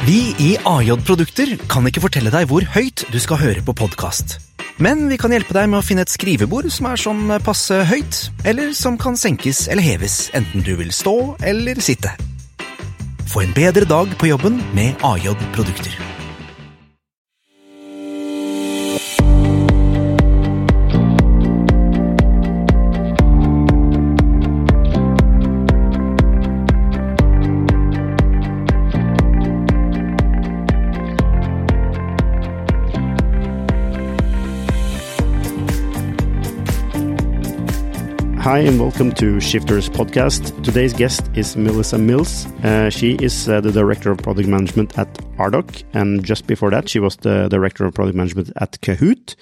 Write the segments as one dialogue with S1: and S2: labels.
S1: Vi i AJ Produkter kan ikke fortelle deg hvor høyt du skal høre på podkast. Men vi kan hjelpe deg med å finne et skrivebord som er sånn passe høyt, eller som kan senkes eller heves, enten du vil stå eller sitte. Få en bedre dag på jobben med AJ Produkter.
S2: Hi, and welcome to Shifters Podcast. Today's guest is Melissa Mills. Uh, she is uh, the Director of Product Management at Ardoq, and just before that, she was the Director of Product Management at Kahoot.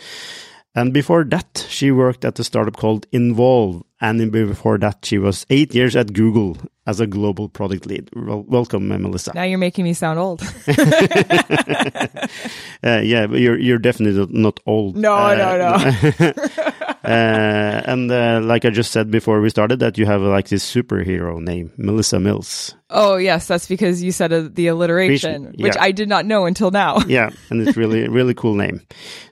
S2: And before that, she worked at a startup called Involve. And before that, she was eight years at Google as a global product lead. Well, welcome, uh, Melissa.
S3: Now you're making me sound old.
S2: uh, yeah, but you're you're definitely not old.
S3: No,
S2: uh,
S3: no, no.
S2: Uh, and uh, like I just said before we started, that you have like this superhero name, Melissa Mills.
S3: Oh yes, that's because you said uh, the alliteration,
S2: Yeah.
S3: which I did not know until now.
S2: Yeah, and it's really really cool name.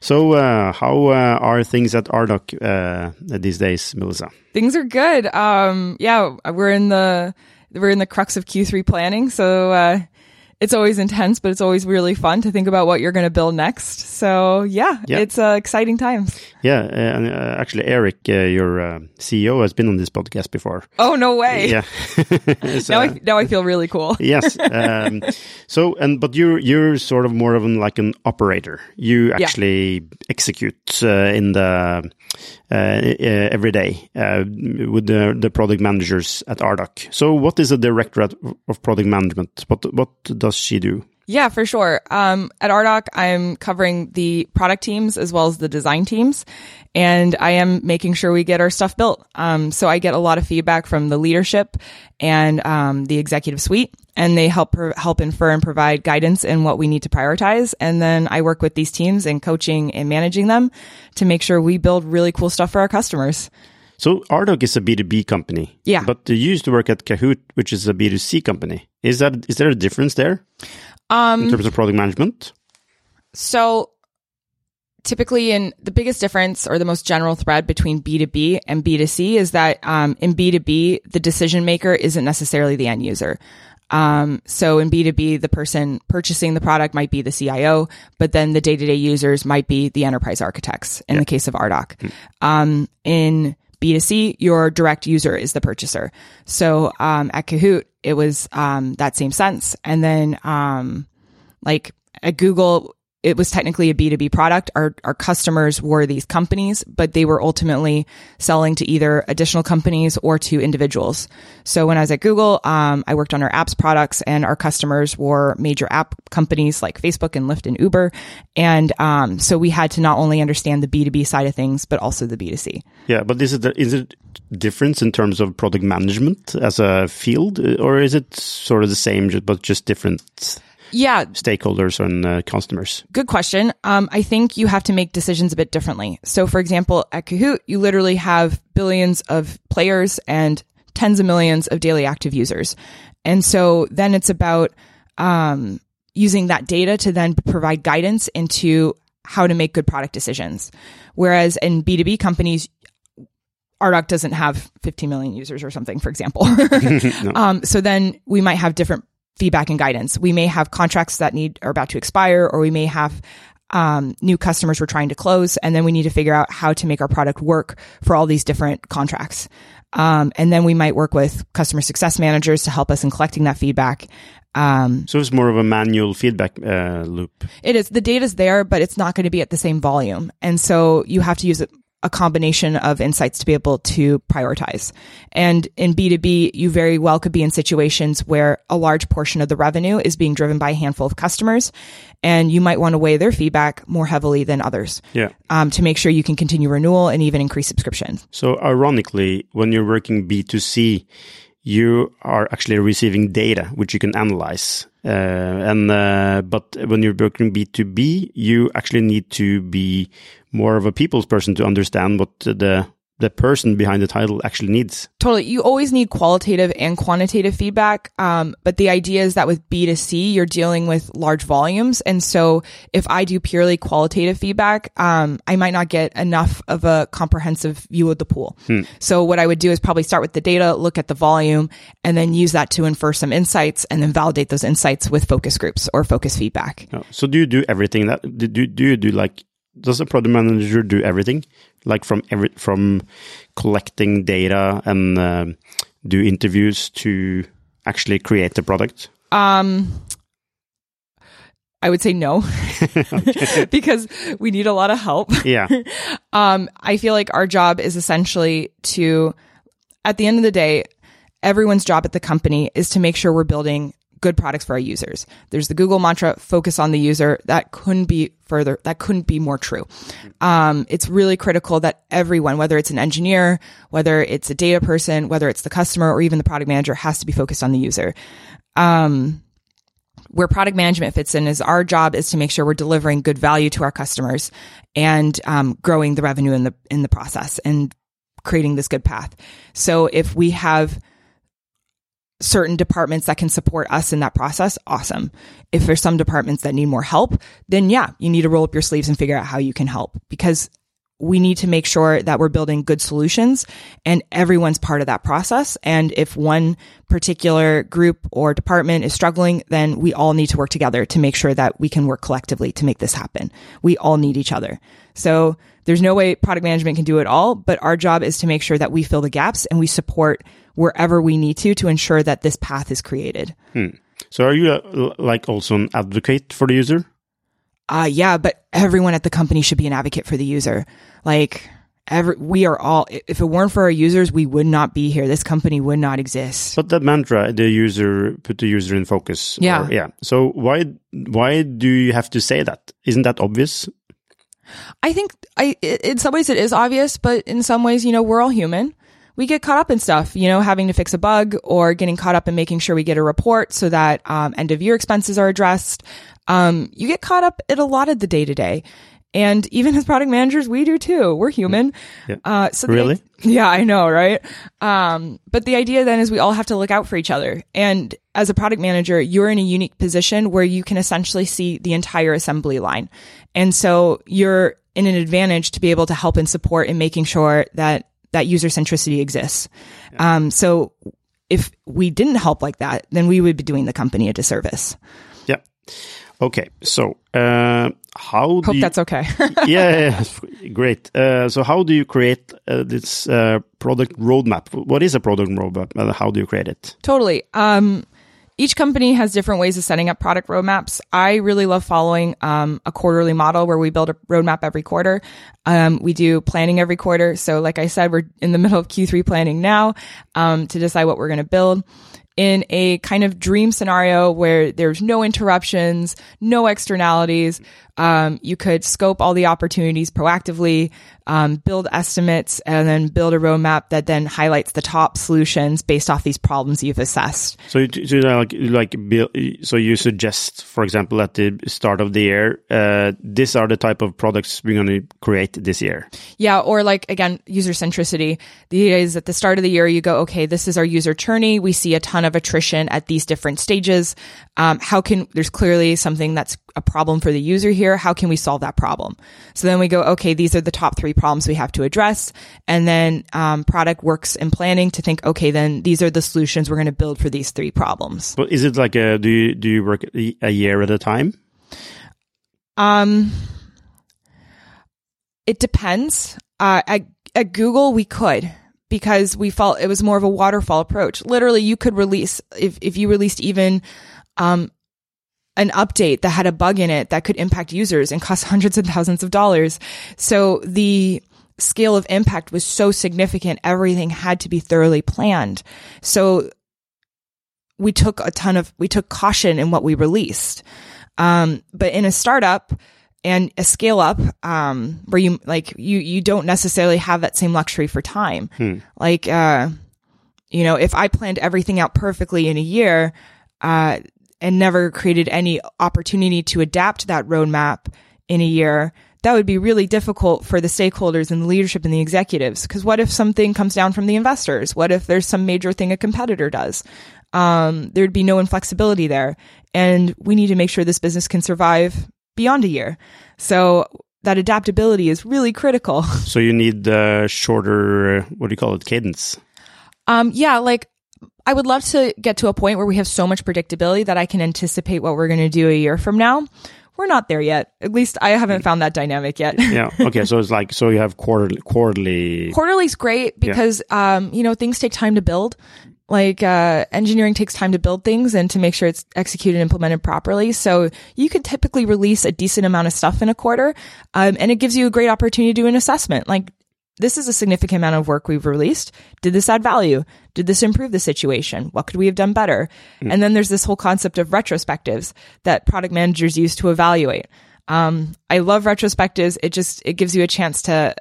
S2: So, uh, how uh, are things at Ardoq uh, these days, Melissa?
S3: Things are good. Um, yeah, we're in the we're in the crux of Q3 planning, so uh, it's always intense, but it's always really fun to think about what you're going to build next. So yeah,
S2: Yeah.
S3: it's uh, exciting times.
S2: Yeah, uh, and uh, actually, Eric, uh, your uh, CEO, has been on this podcast before.
S3: Oh no way!
S2: Yeah. So,
S3: Now I now I feel really cool.
S2: yes. Um, so, and but you're you're sort of more of an like an operator. You actually execute uh, in the uh, uh, every day uh, with the the product managers at Ardoq. So, what is a director of product management? What what does she do?
S3: Yeah, for sure. Um, at Ardoq, I'm covering the product teams as well as the design teams, and I am making sure we get our stuff built. Um, so I get a lot of feedback from the leadership and um, the executive suite, and they help help infer and provide guidance in what we need to prioritize. And then I work with these teams in coaching and managing them to make sure we build really cool stuff for our customers.
S2: So, Ardoq is a B two B company.
S3: Yeah.
S2: But you used to work at Kahoot, which is a B two C company. Is that is there a difference there
S3: Um,
S2: in terms of product management?
S3: So typically in the biggest difference or the most general thread between B2B and B2C is that um, in B2B, the decision maker isn't necessarily the end user. Um, so in B2B, the person purchasing the product might be the CIO, but then the day-to-day users might be the enterprise architects in the case of Ardoq. Um, in B2C, your direct user is the purchaser. So, um, at Kahoot, it was, um, that same sense. And then, um, like at Google, it was technically a B2B product. Our, our customers were these companies, but they were ultimately selling to either additional companies or to individuals. So when I was at Google, um, I worked on our apps products and our customers were major app companies like Facebook and Lyft and Uber. And, um, so we had to not only understand the B2B side of things, but also the B2C.
S2: Yeah, but is it is it difference in terms of product management as a field, or is it sort of the same but just different
S3: Yeah,
S2: stakeholders and uh, customers?
S3: Good question. Um, I think you have to make decisions a bit differently. So, for example, at Kahoot, you literally have billions of players and tens of millions of daily active users. And so then it's about um, using that data to then provide guidance into how to make good product decisions. Whereas in B2B companies, Ardoq doesn't have 15 million users or something, for example. um, so then we might have different feedback and guidance. We may have contracts that need are about to expire, or we may have um, new customers we're trying to close, and then we need to figure out how to make our product work for all these different contracts. Um, and then we might work with customer success managers to help us in collecting that feedback. Um,
S2: So it's more of a manual feedback uh, loop.
S3: it is the data's there, but it's not going to be at the same volume, and so you have to use a, a combination of insights to be able to prioritize. And in B two B, you very well could be in situations where a large portion of the revenue is being driven by a handful of customers, and you might want to weigh their feedback more heavily than others
S2: Yeah.
S3: um, to make sure you can continue renewal and even increase subscriptions.
S2: So ironically, when you're working B2C, you are actually receiving data which you can analyze. Uh, and uh, but when you're working B2B, you actually need to be more of a people's person to understand what the the person behind the title actually needs.
S3: Totally. You always need qualitative and quantitative feedback. Um, but the idea is that with B2C, you're dealing with large volumes. And so if I do purely qualitative feedback, um, I might not get enough of a comprehensive view of the pool. So what I would do is probably start with the data, look at the volume, and then use that to infer some insights and then validate those insights with focus groups or focus feedback.
S2: Oh, So do you do everything that do do you do like does a product manager do everything like from every from collecting data and um, do interviews to actually create the product?
S3: Um, I would say no, because we need a lot of help.
S2: Yeah.
S3: Um, I feel like our job is essentially to, at the end of the day, everyone's job at the company is to make sure we're building good products for our users. There's the Google mantra, focus on the user. That couldn't be further, that couldn't be more true. Um, it's really critical that everyone, whether it's an engineer, whether it's a data person, whether it's the customer or even the product manager has to be focused on the user. Um, where product management fits in is our job is to make sure we're delivering good value to our customers and um, growing the revenue in the in the process and creating this good path. So if we have certain departments that can support us in that process, awesome. If there's some departments that need more help, then yeah, you need to roll up your sleeves and figure out how you can help because we need to make sure that we're building good solutions and everyone's part of that process. And if one particular group or department is struggling, then we all need to work together to make sure that we can work collectively to make this happen. We all need each other. So there's no way product management can do it all, but our job is to make sure that we fill the gaps and we support wherever we need to to ensure that this path is created.
S2: So are you uh, like also an advocate for the user?
S3: Uh, yeah, but everyone at the company should be an advocate for the user. Like, every, we are all, if it weren't for our users, we would not be here. This company would not exist.
S2: But that mantra, the user put the user in focus.
S3: Yeah.
S2: or- yeah. So why why do you have to say that? Isn't that obvious?
S3: I think i- in some ways it is obvious, but in some ways, you know, we're all human. We get caught up in stuff, you know, having to fix a bug or getting caught up in making sure we get a report so that um, end of year expenses are addressed. Um, you get caught up in a lot of the day to day. And even as product managers, we do too. We're human.
S2: Yeah.
S3: Uh, so the-
S2: Really?
S3: yeah, I know, right? Um, but the idea then is we all have to look out for each other. And as a product manager, you're in a unique position where you can essentially see the entire assembly line. And so you're in an advantage to be able to help and support in making sure that that user centricity exists. Um, so if we didn't help like that, then we would be doing the company a disservice.
S2: Yeah. Okay. So uh, how do
S3: Hope
S2: you,
S3: that's okay.
S2: yeah, yeah, great. Uh, so how do you create uh, this uh, product roadmap? What is a product roadmap? and how do you create it?
S3: Totally. Um, each company has different ways of setting up product roadmaps. I really love following um, a quarterly model where we build a roadmap every quarter. Um, we do planning every quarter. So, like I said, we're in the middle of Q3 planning now um, to decide what we're going to build. In a kind of dream scenario where there's no interruptions, no externalities, um, you could scope all the opportunities proactively, um, build estimates, and then build a roadmap that then highlights the top solutions based off these problems you've assessed.
S2: So, you, so like like so you suggest, for example, at the start of the year, uh, these are the type of products we're going to create this year.
S3: Yeah, or like again, user centricity. The idea is at the start of the year, you go, okay, this is our user journey. We see a ton of attrition at these different stages. Um, how can there's clearly something that's a problem for the user here? How can we solve that problem? So then we go, okay, these are the top three problems we have to address, and then um, product works in planning to think, okay, then these are the solutions we're going to build for these three problems.
S2: But is it like a do you do you work a year at a time?
S3: Um, it depends. Uh, at, at Google, we could because we felt it was more of a waterfall approach. Literally, you could release if if you released even um an update that had a bug in it that could impact users and cost hundreds of thousands of dollars. So the scale of impact was so significant, everything had to be thoroughly planned. So we took a ton of we took caution in what we released. Um, but in a startup and a scale up, um, where you like you you don't necessarily have that same luxury for time. Like uh, you know, if I planned everything out perfectly in a year, uh, and never created any opportunity to adapt that roadmap in a year, that would be really difficult for the stakeholders and the leadership and the executives. Because what if something comes down from the investors? What if there's some major thing a competitor does? Um, there'd be no inflexibility there. And we need to make sure this business can survive beyond a year. So that adaptability is really critical.
S2: So you need uh, shorter, what do you call it, cadence?
S3: Um, yeah, like I would love to get to a point where we have so much predictability that I can anticipate what we're going to do a year from now. We're not there yet. At least I haven't found that dynamic yet.
S2: yeah. Okay. So it's like so you have quarterly. Quarterly.
S3: Quarterly's great because yeah. um, you know things take time to build. Like uh, engineering takes time to build things and to make sure it's executed and implemented properly. So you could typically release a decent amount of stuff in a quarter, um, and it gives you a great opportunity to do an assessment. Like this is a significant amount of work we've released. Did this add value? Did this improve the situation? What could we have done better? Mm. And then there's this whole concept of retrospectives that product managers use to evaluate. Um, I love retrospectives. It just, it gives you a chance to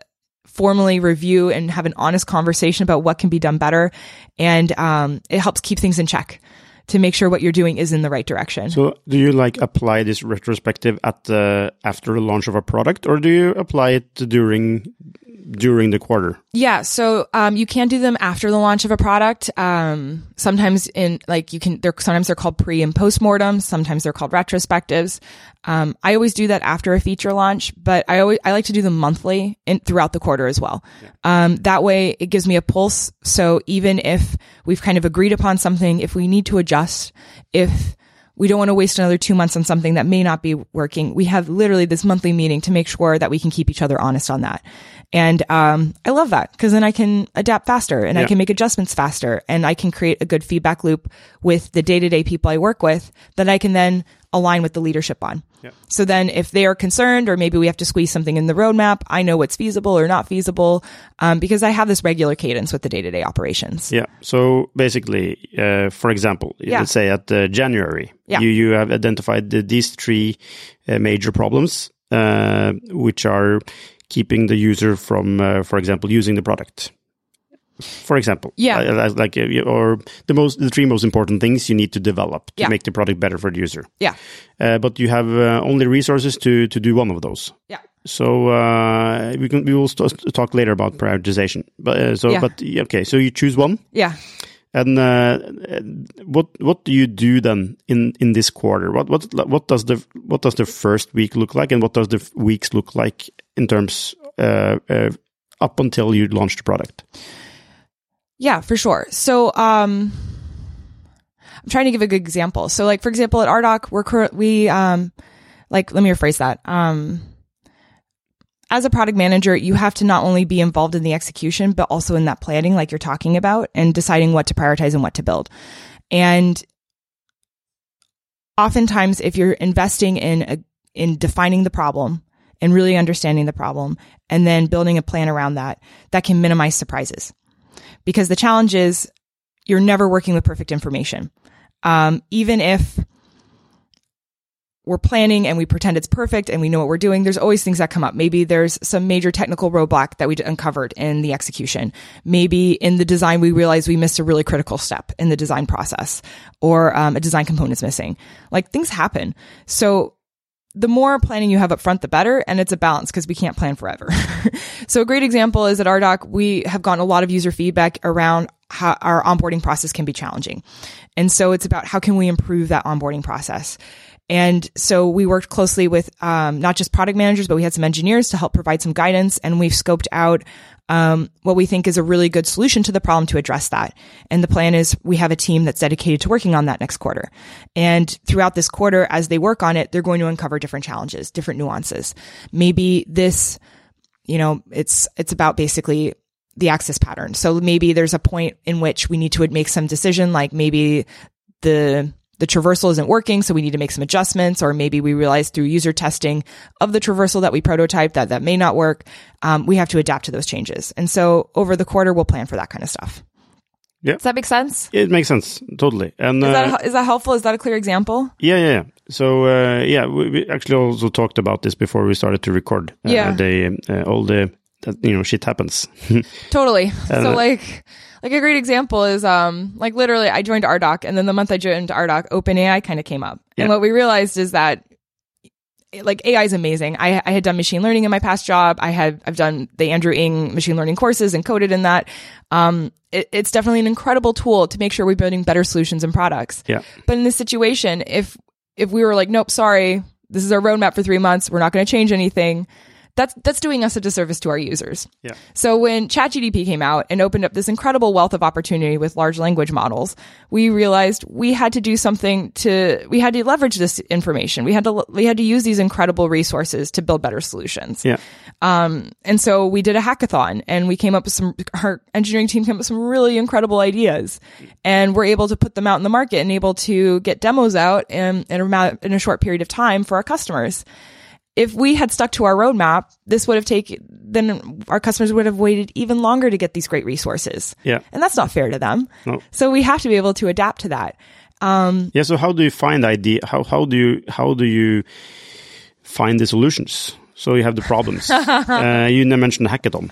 S3: formally review and have an honest conversation about what can be done better. And, um, it helps keep things in check to make sure what you're doing is in the right direction.
S2: So, do you like apply this retrospective at the after the launch of a product, or do you apply it during during the quarter?
S3: Yeah, so um, you can do them after the launch of a product. Um, sometimes in like you can, they're sometimes they're called pre and post mortem. Sometimes they're called retrospectives. Um, I always do that after a feature launch, but I always I like to do them monthly and throughout the quarter as well. Yeah. Um, that way, it gives me a pulse. So even if we've kind of agreed upon something, if we need to adjust, if we don't want to waste another two months on something that may not be working. We have literally this monthly meeting to make sure that we can keep each other honest on that. And um, I love that because then I can adapt faster and yeah. I can make adjustments faster and I can create a good feedback loop with the day to day people I work with that I can then align with the leadership on. Yeah. So then if they are concerned or maybe we have to squeeze something in the roadmap, I know what's feasible or not feasible um, because I have this regular cadence with the day to day operations.
S2: Yeah. So basically, uh, for example, yeah. let's say at uh, January, yeah. you, you have identified the, these three uh, major problems, uh, which are keeping the user from, uh, for example, using the product. For example
S3: yeah.
S2: Like uh, or the most the three most important things you need to develop to yeah. make the product better for the user.
S3: Yeah.
S2: Uh, but you have uh, only resources to to do one of those.
S3: Yeah.
S2: So uh, we can we will talk later about prioritization. But uh, so yeah. but okay so you choose one.
S3: Yeah
S2: and uh, what what do you do then in in this quarter what what what does the what does the first week look like and what does the weeks look like in terms up until you launch the product
S3: yeah, for sure. So, um, I'm trying to give a good example. So, like, for example, at Ardoq, we're, we, um, like, let me rephrase that. Um, as a product manager, you have to not only be involved in the execution, but also in that planning, like you're talking about, and deciding what to prioritize and what to build. And oftentimes, if you're investing in a, in defining the problem and really understanding the problem, and then building a plan around that, that can minimize surprises because the challenge is you're never working with perfect information. Um, even if we're planning and we pretend it's perfect and we know what we're doing, there's always things that come up. Maybe there's some major technical roadblock that we uncovered in the execution. Maybe in the design, we realize we missed a really critical step in the design process or um, a design component is missing. Like things happen. So the more planning you have up front, the better. And it's a balance because we can't plan forever. so a great example is at Ardoq, we have gotten a lot of user feedback around how our onboarding process can be challenging. And so it's about how can we improve that onboarding process. And so we worked closely with um, not just product managers, but we had some engineers to help provide some guidance. And we've scoped out um, what we think is a really good solution to the problem to address that. And the plan is we have a team that's dedicated to working on that next quarter. And throughout this quarter, as they work on it, they're going to uncover different challenges, different nuances. Maybe this, you know, it's, it's about basically the access pattern. So maybe there's a point in which we need to make some decision, like maybe the the traversal isn't working, so we need to make some adjustments, or maybe we realize through user testing of the traversal that we prototyped that that may not work. Um, we have to adapt to those changes. And so over the quarter, we'll plan for that kind of stuff.
S2: Yeah.
S3: Does that make sense?
S2: It makes sense. Totally. And
S3: is, uh, that, is that helpful? Is that a clear example?
S2: Yeah, yeah. yeah. So, uh, yeah, we, we, actually also talked about this before we started to record. Uh,
S3: yeah.
S2: The, uh, all the, you know, shit happens.
S3: totally. so like, like a great example is um like literally I joined Ardoq and then the month I joined Ardoq, OpenAI kind of came up. Yeah. And what we realized is that like AI is amazing. I, I had done machine learning in my past job. I had, I've done the Andrew Ng machine learning courses and coded in that. Um, it, it's definitely an incredible tool to make sure we're building better solutions and products.
S2: Yeah.
S3: But in this situation, if, if we were like, nope, sorry, this is our roadmap for three months. We're not going to change anything that's that's doing us a disservice to our users.
S2: Yeah.
S3: So when ChatGPT came out and opened up this incredible wealth of opportunity with large language models, we realized we had to do something to we had to leverage this information. We had to we had to use these incredible resources to build better solutions.
S2: Yeah.
S3: Um, and so we did a hackathon and we came up with some our engineering team came up with some really incredible ideas and we're able to put them out in the market and able to get demos out in in a, in a short period of time for our customers if we had stuck to our roadmap, this would have taken, then our customers would have waited even longer to get these great resources.
S2: Yeah.
S3: And that's not fair to them.
S2: No.
S3: So we have to be able to adapt to that. Um,
S2: yeah. So how do you find idea? How, how do you, how do you find the solutions? So you have the problems. uh, you mentioned hackathon.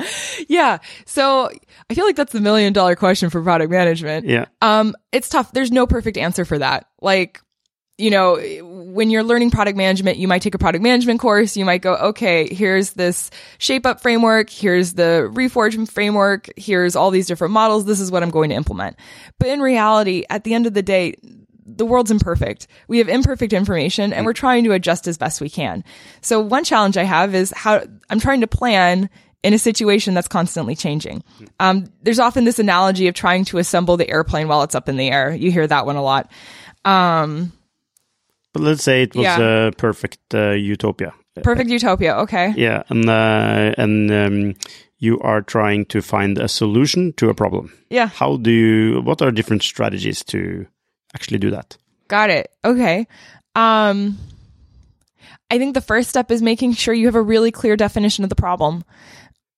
S3: Yeah. So I feel like that's the million dollar question for product management.
S2: Yeah.
S3: Um, it's tough. There's no perfect answer for that. Like, you know, when you're learning product management, you might take a product management course. You might go, okay, here's this shape up framework. Here's the reforge framework. Here's all these different models. This is what I'm going to implement. But in reality, at the end of the day, the world's imperfect. We have imperfect information and we're trying to adjust as best we can. So one challenge I have is how I'm trying to plan in a situation that's constantly changing. Um, there's often this analogy of trying to assemble the airplane while it's up in the air. You hear that one a lot. Um,
S2: but let's say it was
S3: Yeah.
S2: a perfect uh, utopia.
S3: Perfect utopia. Okay.
S2: Yeah, and uh, and um, you are trying to find a solution to a problem.
S3: Yeah.
S2: How do you? What are different strategies to actually do that?
S3: Got it. Okay. Um, I think the first step is making sure you have a really clear definition of the problem.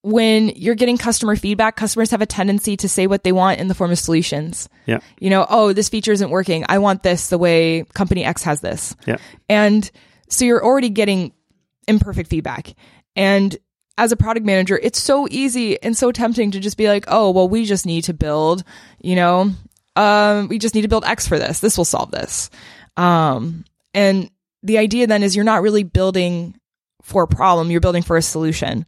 S3: When you're getting customer feedback, customers have a tendency to say what they want in the form of solutions.
S2: Yeah,
S3: You know, oh, this feature isn't working. I want this the way company X has this.
S2: yeah,
S3: And so you're already getting imperfect feedback. And as a product manager, it's so easy and so tempting to just be like, oh, well, we just need to build, you know, um, we just need to build X for this. This will solve this. Um, and the idea then is you're not really building for a problem, you're building for a solution.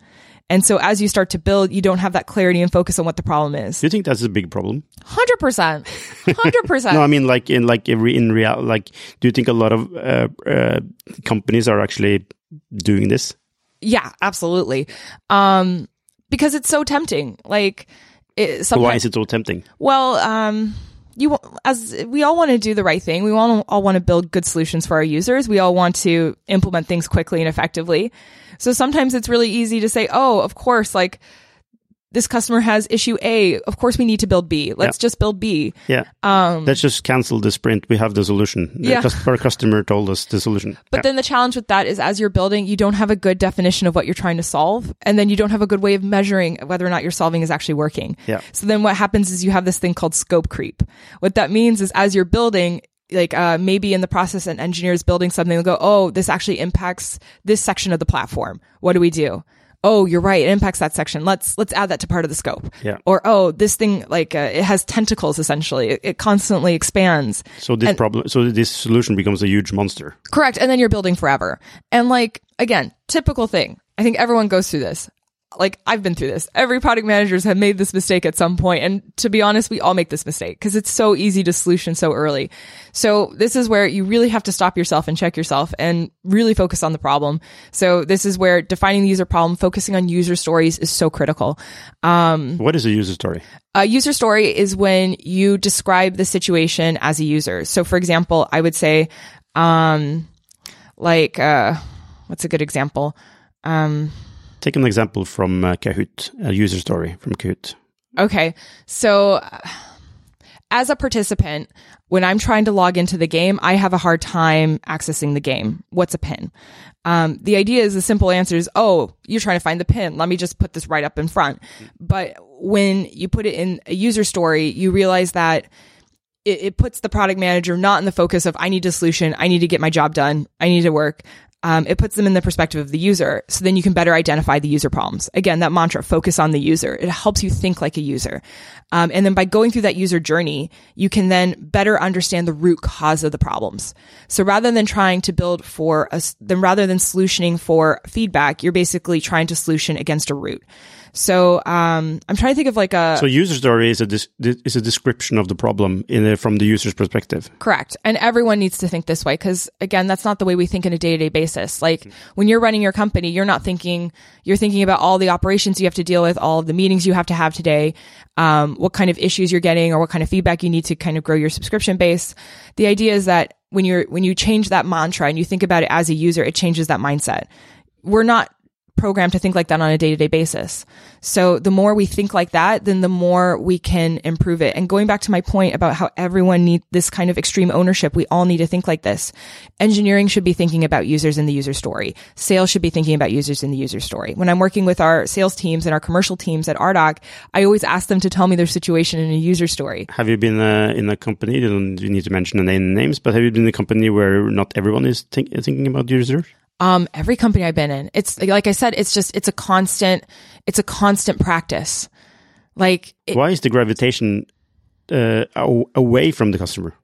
S3: And so as you start to build, you don't have that clarity and focus on what the problem is.
S2: do you think that's a big problem?
S3: 100%. 100%.
S2: No, I mean like in like every in real like. Do you think a lot of uh, uh, companies are actually doing this?
S3: Yeah, absolutely. Um, because it's so tempting. Like, it, sometimes,
S2: Why is it so tempting?
S3: well, um, you as we all want to do the right thing. We all all want to build good solutions for our users. We all want to implement things quickly and effectively. So sometimes it's really easy to say, "Oh, of course, like this customer has issue A. Of course, we need to build B. Let's just build B."
S2: Yeah,
S3: Um,
S2: let's just cancel the sprint. We have the solution. The
S3: Yeah.
S2: cus- our customer told us the solution.
S3: But then the challenge with that is as you're building, you don't have a good definition of what you're trying to solve. And then you don't have a good way of measuring whether or not you're solving is actually working.
S2: Yeah.
S3: So then what happens is you have this thing called scope creep. What that means is as you're building, like uh, maybe in the process an engineer is building something, they'll go, oh, this actually impacts this section of the platform. What do we do? Oh, you're right. It impacts that section. Let's let's add that to part of the scope.
S2: Yeah.
S3: Or oh, this thing like uh, it has tentacles. Essentially, it, it constantly expands.
S2: So this problem, so this solution becomes a huge monster.
S3: Correct. And then you're building forever. And like, again, typical thing. I think everyone goes through this. Like, I've been through this. Every product managers have made this mistake at some point. And to be honest, we all make this mistake because it's so easy to solution so early. So this is where you really have to stop yourself and check yourself and really focus on the problem. So this is where defining the user problem, focusing on user stories is so critical. Um,
S2: What is a user story?
S3: a user story is when you describe the situation as a user. So for example, I would say, um, like, uh, what's a good example? Um,
S2: Take an example from uh, Kahoot, a user story from Kahoot.
S3: Okay. So uh, as a participant, when I'm trying to log into the game, I have a hard time accessing the game. What's a pin? Um, the idea is the simple answer is, oh, you're trying to find the pin. Let me just put this right up in front. But when you put it in a user story, you realize that it, it puts the product manager not in the focus of I need a solution, I need to get my job done, I need to work. Um, it puts them in the perspective of the user. So then you can better identify the user problems. Again, that mantra, focus on the user. It helps you think like a user. Um, and then by going through that user journey, you can then better understand the root cause of the problems. So rather than trying to build for us, then rather than solutioning for feedback, you're basically trying to solution against a root. So um, I'm trying to think of like a
S2: So user story is a dis- is a description of the problem in a, from the user's perspective.
S3: Correct. And everyone needs to think this way because again, that's not the way we think in a day to day basis. Like when you're running your company, you're not thinking, you're thinking about all the operations you have to deal with, all of the meetings you have to have today, um, what kind of issues you're getting or what kind of feedback you need to kind of grow your subscription base. The idea is that when you're, when you change that mantra and you think about it as a user, it changes that mindset. We're not programmed to think like that on a day to day basis. So the more we think like that, then the more we can improve it. And going back to my point about how everyone needs this kind of extreme ownership, we all need to think like this. Engineering should be thinking about users in the user story. Sales should be thinking about users in the user story. When I'm working with our sales teams and our commercial teams at Ardoq, I always ask them to tell me their situation in a user story.
S2: Have you been uh, in a company? You don't you need to mention the names, but have you been in a company where not everyone is think, thinking about users?
S3: Um, every company I've been in, it's like I said, it's just, it's a constant, it's a constant practice. Like, it,
S2: Why is the gravitation uh, away from the customer?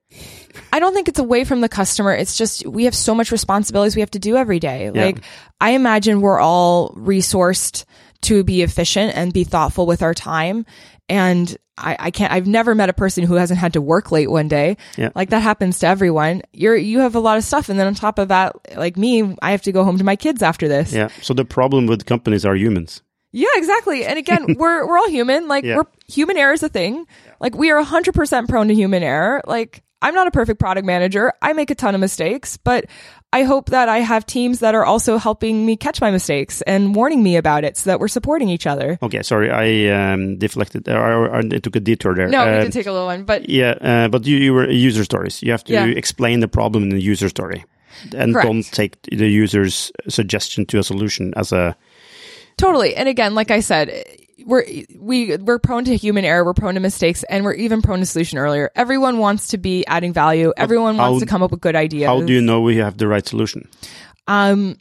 S3: I don't think it's away from the customer. It's just, we have so much responsibilities we have to do every day.
S2: Yeah.
S3: Like, I imagine we're all resourced to be efficient and be thoughtful with our time. And I, I can't, I've never met a person who hasn't had to work late one day.
S2: Yeah.
S3: Like that happens to everyone. You're, you have a lot of stuff. And then on top of that, like me, I have to go home to my kids after this.
S2: Yeah. So the problem with companies are humans.
S3: Yeah, exactly. And again, we're we're all human. Like
S2: Yeah.
S3: we're human error is a thing. Like we are 100% prone to human error. Like I'm not a perfect product manager. I make a ton of mistakes, but I hope that I have teams that are also helping me catch my mistakes and warning me about it so that we're supporting each other.
S2: Okay, sorry, I um, deflected. Or, or, I took a detour there.
S3: No, we
S2: Uh,
S3: did take a little one, but
S2: Yeah, uh, but you, you were user stories. You have to
S3: Yeah.
S2: explain the problem in the user story, and
S3: Correct.
S2: don't take the user's suggestion to a solution as a.
S3: Totally. And again, like I said, we're we we're prone to human error, we're prone to mistakes, and we're even prone to solution earlier. Everyone wants to be adding value. Everyone
S2: how-
S3: wants to come up with good ideas.
S2: How do you know we have the right solution?
S3: um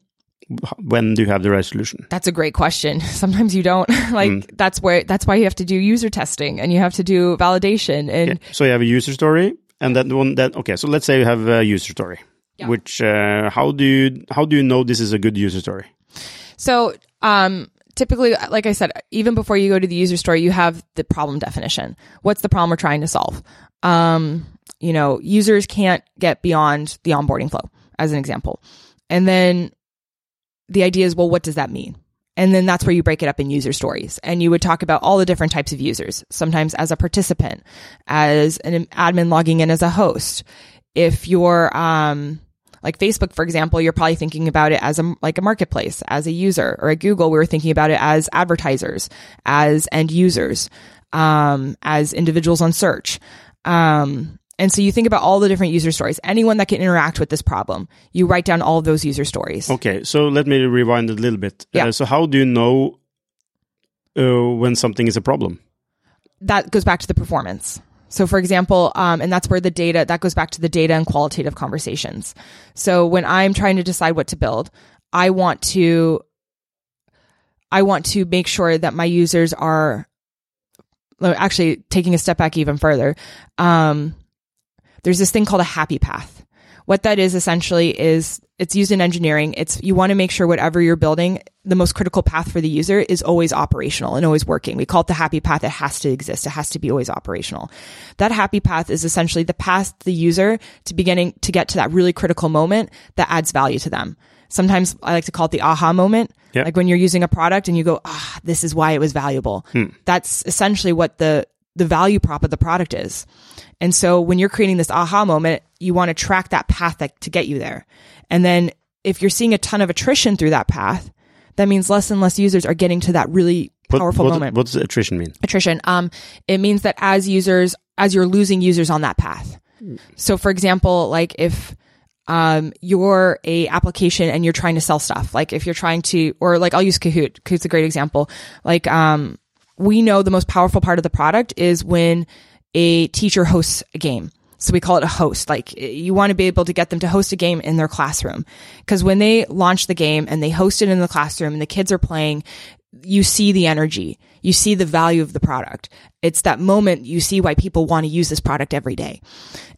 S2: When do you have the right solution?
S3: That's a great question. Sometimes you don't. like
S2: Mm.
S3: that's where that's why you have to do user testing and you have to do validation and
S2: Yeah. So you have a user story, and then one that okay. So let's say you have a user story,
S3: Yeah.
S2: which uh, how do you how do you know this is a good user story?
S3: so um typically like I said even before you go to the user story you have the problem definition. What's the problem we're trying to solve? Um you know, users can't get beyond the onboarding flow as an example. And then the idea is well what does that mean? And then that's where you break it up in user stories. And you would talk about all the different types of users, sometimes as a participant, as an admin logging in as a host. If you're, um, like Facebook, for example, you're probably thinking about it as a, like a marketplace, as a user, or at Google, we were thinking about it as advertisers, as end users, um, as individuals on search. Um, and so you think about all the different user stories, anyone that can interact with this problem, you write down all of those user stories.
S2: Okay, so let me rewind it a little bit.
S3: Yeah.
S2: Uh, so how do you know uh, when something is a problem?
S3: that goes back to the performance. So, for example, um, and that's where the data that goes back to the data and qualitative conversations. So, when I'm trying to decide what to build, I want to, I want to make sure that my users are actually taking a step back even further. Um, there's this thing called a happy path. What that is essentially is it's used in engineering. It's you want to make sure whatever you're building, the most critical path for the user is always operational and always working. We call it the happy path. It has to exist. It has to be always operational. That happy path is essentially the path the user to beginning to get to that really critical moment that adds value to them. Sometimes I like to call it the aha moment.
S2: Yeah.
S3: Like when you're using a product and you go, ah, this is why it was valuable. That's essentially what the, the value prop of the product is. And so when you're creating this aha moment, you want to track that path that, to get you there. And then if you're seeing a ton of attrition through that path, that means less and less users are getting to that really
S2: What,
S3: powerful
S2: what,
S3: moment.
S2: what does attrition mean?
S3: attrition. Um, it means that as users, as you're losing users on that path. So for example, like if, um, you're a application and you're trying to sell stuff, like if you're trying to, or like I'll use Kahoot. Kahoot's a great example. Like, um, we know the most powerful part of the product is when a teacher hosts a game. So we call it a host. Like eh, you want to be able to get them to host a game in their classroom. Cause when they launch the game and they host it in the classroom and the kids are playing, you see the energy. You see the value of the product. It's that moment you see why people want to use this product every day.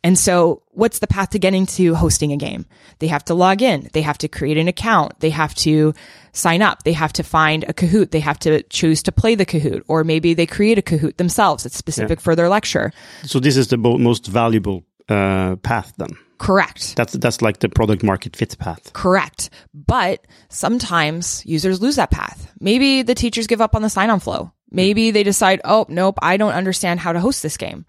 S3: And so what's the path to getting to hosting a game? They have to log in. They have to create an account. They have to sign up. They have to find a Kahoot. They have to choose to play the Kahoot, or maybe they create a Kahoot themselves. It's specific yeah. for their lecture.
S2: So this is the most valuable uh, path then.
S3: Correct.
S2: That's that's like the product market fit path.
S3: Correct. But sometimes users lose that path. Maybe the teachers give up on the sign-on flow. Maybe they decide, "Oh, nope, I don't understand how to host this game."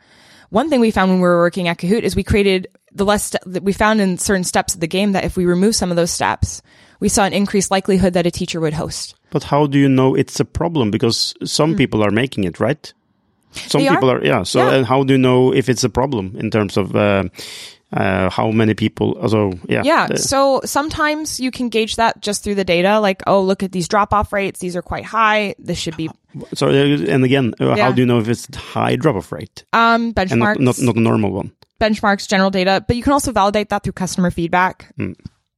S3: One thing we found when we were working at Kahoot is we created the less that we found in certain steps of the game that if we remove some of those steps, we saw an increased likelihood that a teacher would host.
S2: But how do you know it's a problem? Because some mm. people are making it, right? Some
S3: they
S2: people
S3: are?
S2: are, yeah. So, yeah. how do you know if it's a problem in terms of uh, uh, how many people? So, yeah.
S3: Yeah. So sometimes you can gauge that just through the data. Like, oh, look at these drop off rates. These are quite high. This should be.
S2: So, uh, and again, uh, yeah. how do you know if it's high drop off rate?
S3: Um, benchmarks.
S2: Not, not, not, a normal one.
S3: Benchmarks, general data, but you can also validate that through customer feedback. Mm.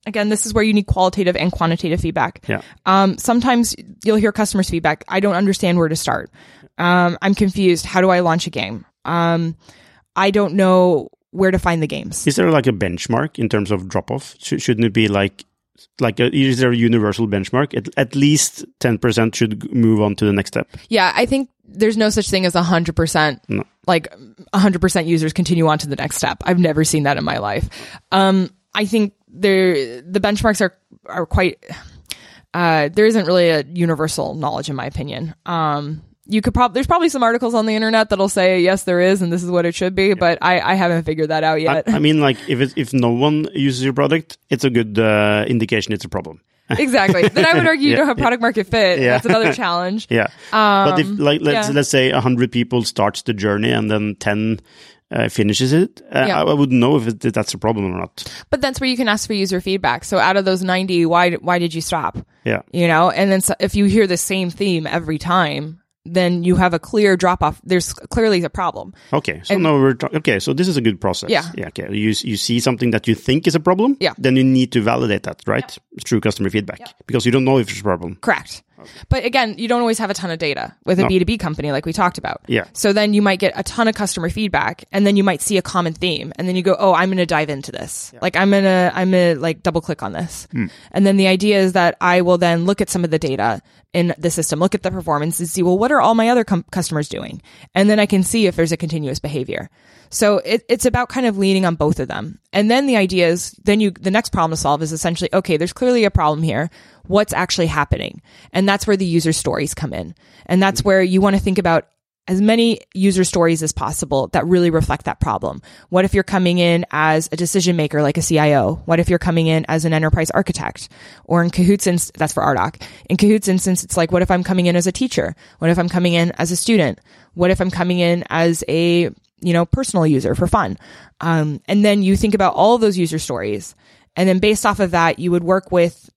S3: Again, this is where you need qualitative and quantitative feedback.
S2: Yeah.
S3: Um, sometimes you'll hear customers' feedback. I don't understand where to start. Um, I'm confused. How do I launch a game? Um, I don't know where to find the games.
S2: Is there like a benchmark in terms of drop off? Sh- shouldn't it be like like a, is there a universal benchmark? At, at least ten percent should move on to the next step.
S3: Yeah, I think there's no such thing as a hundred percent. Like hundred percent users continue on to the next step. I've never seen that in my life. Um, I think there the benchmarks are are quite. Uh, there isn't really a universal knowledge, in my opinion. Um, you could probably there's probably some articles on the internet that'll say yes there is and this is what it should be yeah. but I, I haven't figured that out yet
S2: I, I mean like if if no one uses your product it's a good uh, indication it's a problem
S3: exactly then i would argue yeah, you don't have product market fit yeah. that's another challenge
S2: yeah um, but if like let's let's say 100 people starts the journey and then 10 uh, finishes it, uh, yeah. I, I, wouldn't know if, it, if, that's a problem or not.
S3: But that's where you can ask for user feedback. So out of those 90, why, why did you stop?
S2: Yeah.
S3: You know, and then so if you hear the same theme every time, then you have a clear drop off. There's clearly a problem.
S2: Okay, so and, now we're ta- okay. So this is a good process.
S3: Yeah,
S2: yeah. Okay, you you see something that you think is a problem.
S3: Yeah,
S2: then you need to validate that, right, through customer feedback, because you don't know if it's a problem.
S3: Correct. Okay. But again, you don't always have a ton of data with a no. B2B company like we talked about.
S2: Yeah.
S3: So then you might get a ton of customer feedback and then you might see a common theme and then you go, "Oh, I'm going to dive into this." Yeah. Like I'm going to I'm going to like double click on this. Mm. And then the idea is that I will then look at some of the data in the system, look at the performance and see, well, what are all my other com- customers doing? And then I can see if there's a continuous behavior. So it, it's about kind of leaning on both of them. And then the idea is then you, the next problem to solve is essentially, okay, there's clearly a problem here. What's actually happening? And that's where the user stories come in. And that's where you want to think about as many user stories as possible that really reflect that problem. What if you're coming in as a decision maker like a CIO? What if you're coming in as an enterprise architect? Or in Kahoot's instance, that's for Ardoq. In Kahoot's instance, it's like, what if I'm coming in as a teacher? What if I'm coming in as a student? What if I'm coming in as a, you know, personal user for fun? Um, and then you think about all those user stories. And then based off of that, you would work with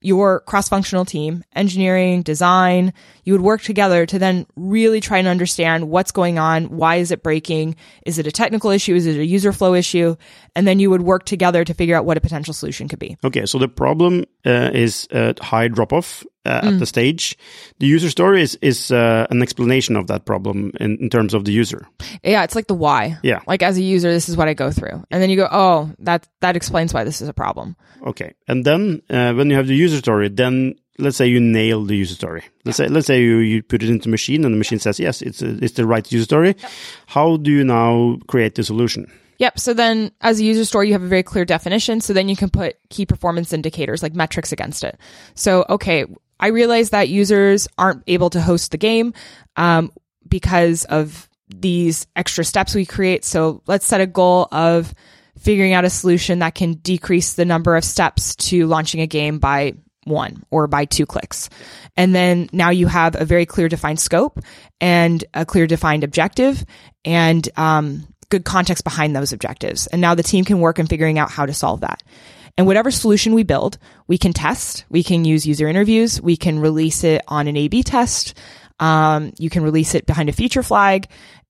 S3: your cross-functional team, engineering, design, you would work together to then really try and understand what's going on. Why is it breaking? Is it a technical issue? Is it a user flow issue? And then you would work together to figure out what a potential solution could be.
S2: Okay. So the problem uh, is uh, high drop off uh, mm. at the stage. The user story is, is uh, an explanation of that problem in, in terms of the user.
S3: Yeah. It's like the why.
S2: Yeah.
S3: Like as a user, this is what I go through. And then you go, oh, that, that explains why this is a problem.
S2: Okay. And then uh, when you have the user story, then let's say you nail the user story. Let's yeah. say let's say you, you put it into machine and the machine says yes, it's a, it's the right user story. Yeah. How do you now create the solution?
S3: Yep. So then as a user story, you have a very clear definition. So then you can put key performance indicators like metrics against it. So, okay, I realize that users aren't able to host the game, um, because of these extra steps we create. So let's set a goal of figuring out a solution that can decrease the number of steps to launching a game by one or by two clicks. And then now you have a very clear defined scope and a clear defined objective and um, good context behind those objectives. And now the team can work in figuring out how to solve that. And whatever solution we build, we can test. We can use user interviews. We can release it on an A-B test. Um, you can release it behind a feature flag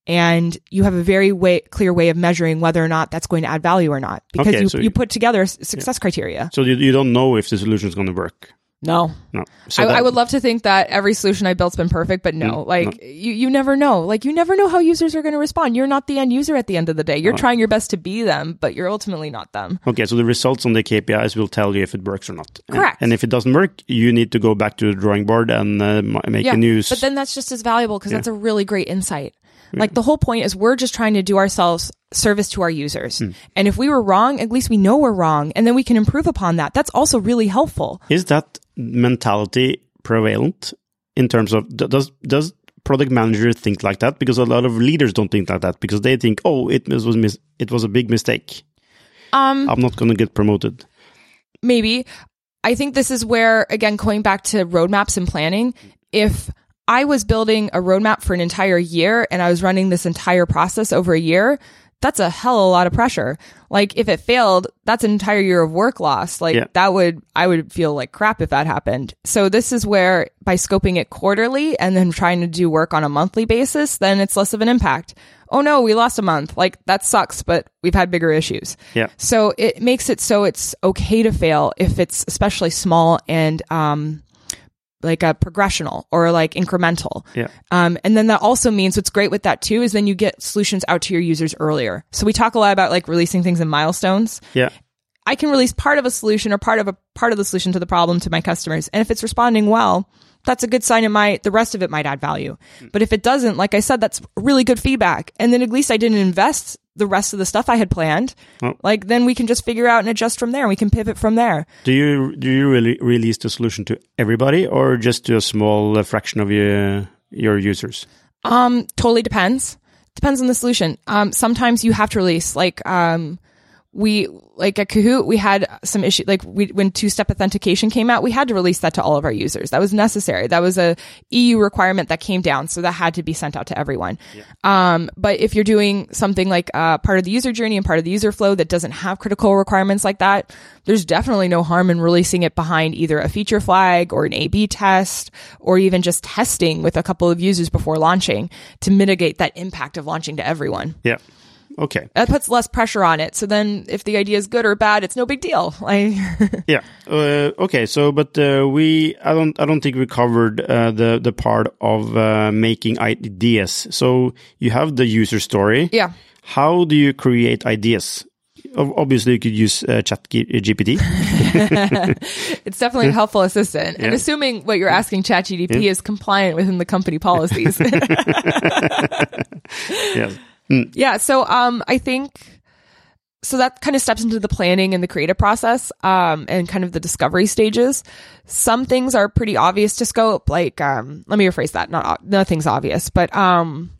S3: and you have a very way, clear way of measuring whether or not that's going to add value or not because
S2: Okay,
S3: you,
S2: so
S3: you
S2: you-
S3: put together success criteria.
S2: So you, you don't know if the solution is going to work.
S3: No.
S2: No. So
S3: I,
S2: that-
S3: I would love to think that every solution I built's been perfect, but no,
S2: Mm,
S3: like you, you never know. Like you never know how users are going to respond. You're not the end user at the end of the day. You're trying your best to be them, but you're ultimately not them.
S2: Okay, so the results on the KPIs will tell you if it works or not. And-
S3: Correct.
S2: And, if it doesn't work, you need to go back to the drawing board and uh, make
S3: Yeah.
S2: a new.
S3: But then that's just as valuable because that's a really great insight. Like the whole point is we're just trying to do ourselves service to our users.
S2: Hmm.
S3: And if we were wrong, at least we know we're wrong and then we can improve upon that. That's also really helpful.
S2: Is that mentality prevalent in terms of does does product manager think like that? Because a lot of leaders don't think like that because they think, oh, it was it was a big mistake.
S3: Um,
S2: I'm not going to get promoted.
S3: maybe. I think this is where, again, going back to roadmaps and planning, if I was building a roadmap for an entire year and I was running this entire process over a year, that's a hell of a lot of pressure. Like if it failed, that's an entire year of work lost. Like
S2: Yeah.
S3: that would, I would feel like crap if that happened. So this is where by scoping it quarterly and then trying to do work on a monthly basis, then it's less of an impact. Oh no, we lost a month. Like that sucks, but we've had bigger issues.
S2: Yeah.
S3: So it makes it so it's okay to fail if it's especially small and um like a progressional or like incremental.
S2: Yeah.
S3: Um, and then that also means what's great with that too is then you get solutions out to your users earlier. So we talk a lot about like releasing things in milestones.
S2: Yeah.
S3: I can release part of a solution or part of a part of the solution to the problem to my customers. And if it's responding well, that's a good sign it might the rest of it might add value. But if it doesn't, like I said, that's really good feedback. And then at least I didn't invest the rest of the stuff I had planned.
S2: Oh.
S3: Like then we can just figure out and adjust from there. We can pivot from there.
S2: Do you do you really release the solution to everybody or just to a small uh, fraction of your your users?
S3: Um, totally depends. Depends on the solution. Um, sometimes you have to release like um we like at Kahoot we had some issue like we when two step authentication came out we had to release that to all of our users. That was necessary. That was a EU requirement that came down so that had to be sent out to everyone. Um but if you're doing something like uh part of the user journey and part of the user flow that doesn't have critical requirements like that there's definitely no harm in releasing it behind either a feature flag or an A/B test or even just testing with a couple of users before launching to mitigate that impact of launching to everyone.
S2: Yeah. Okay.
S3: that puts less pressure on it. So then if the idea is good or bad, it's no big deal. Like,
S2: Yeah. Uh, okay. So, but uh, we, I don't, I don't think we covered uh, the the part of uh, making ideas. So you have the user story.
S3: yeah.
S2: How do you create ideas? Obviously, you could use uh, Chat GPT.
S3: It's definitely a helpful assistant. And
S2: Yeah.
S3: assuming what you're asking ChatGPT is compliant within the company policies.
S2: yes.
S3: Yeah. So, um, I think, so that kind of steps into the planning and the creative process, um, and kind of the discovery stages. Some things are pretty obvious to scope. Like, um, let me rephrase that. Not, nothing's obvious, but, um,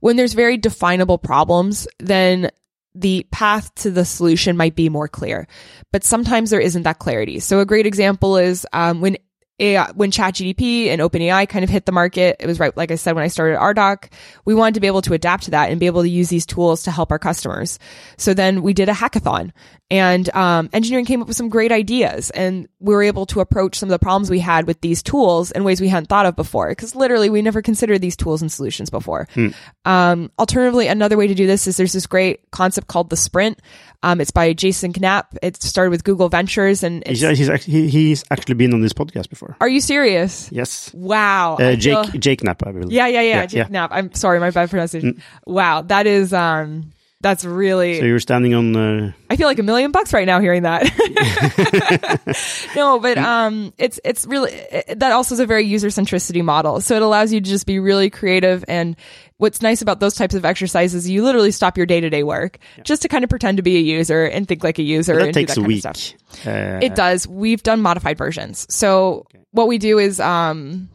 S3: when there's very definable problems, then the path to the solution might be more clear. But sometimes there isn't that clarity. So a great example is um, when AI, when ChatGPT and OpenAI kind of hit the market. It was right, like I said, when I started Ardoq, we wanted to be able to adapt to that and be able to use these tools to help our customers. So then we did a hackathon and um, engineering came up with some great ideas and we were able to approach some of the problems we had with these tools in ways we hadn't thought of before because literally we never considered these tools and solutions before. Um, alternatively, another way to do this is there's this great concept called the sprint. Um, it's by Jason Knapp. It started with Google Ventures and it's,
S2: He's, he's, actually, he's actually been on this podcast before.
S3: Are you serious?
S2: Yes.
S3: Wow.
S2: Uh, Jake,
S3: feel-
S2: Jake Knapp, I believe.
S3: yeah, yeah, yeah,
S2: Yeah,
S3: Jake
S2: yeah. Mm.
S3: Knapp. I'm sorry, my bad pronunciation. Wow. That is, um, that's really,
S2: So you're standing on. the.
S3: I feel like a million bucks right now hearing that. no, but um, it's it's really it, that also is a very user centricity model. So it allows you to just be really creative. And what's nice about those types of exercises, you literally stop your day to day work just to kind of pretend to be a user and think like a user.
S2: that
S3: and
S2: takes
S3: do
S2: a
S3: that
S2: week. Uh,
S3: It does. We've done modified versions. So what we do is um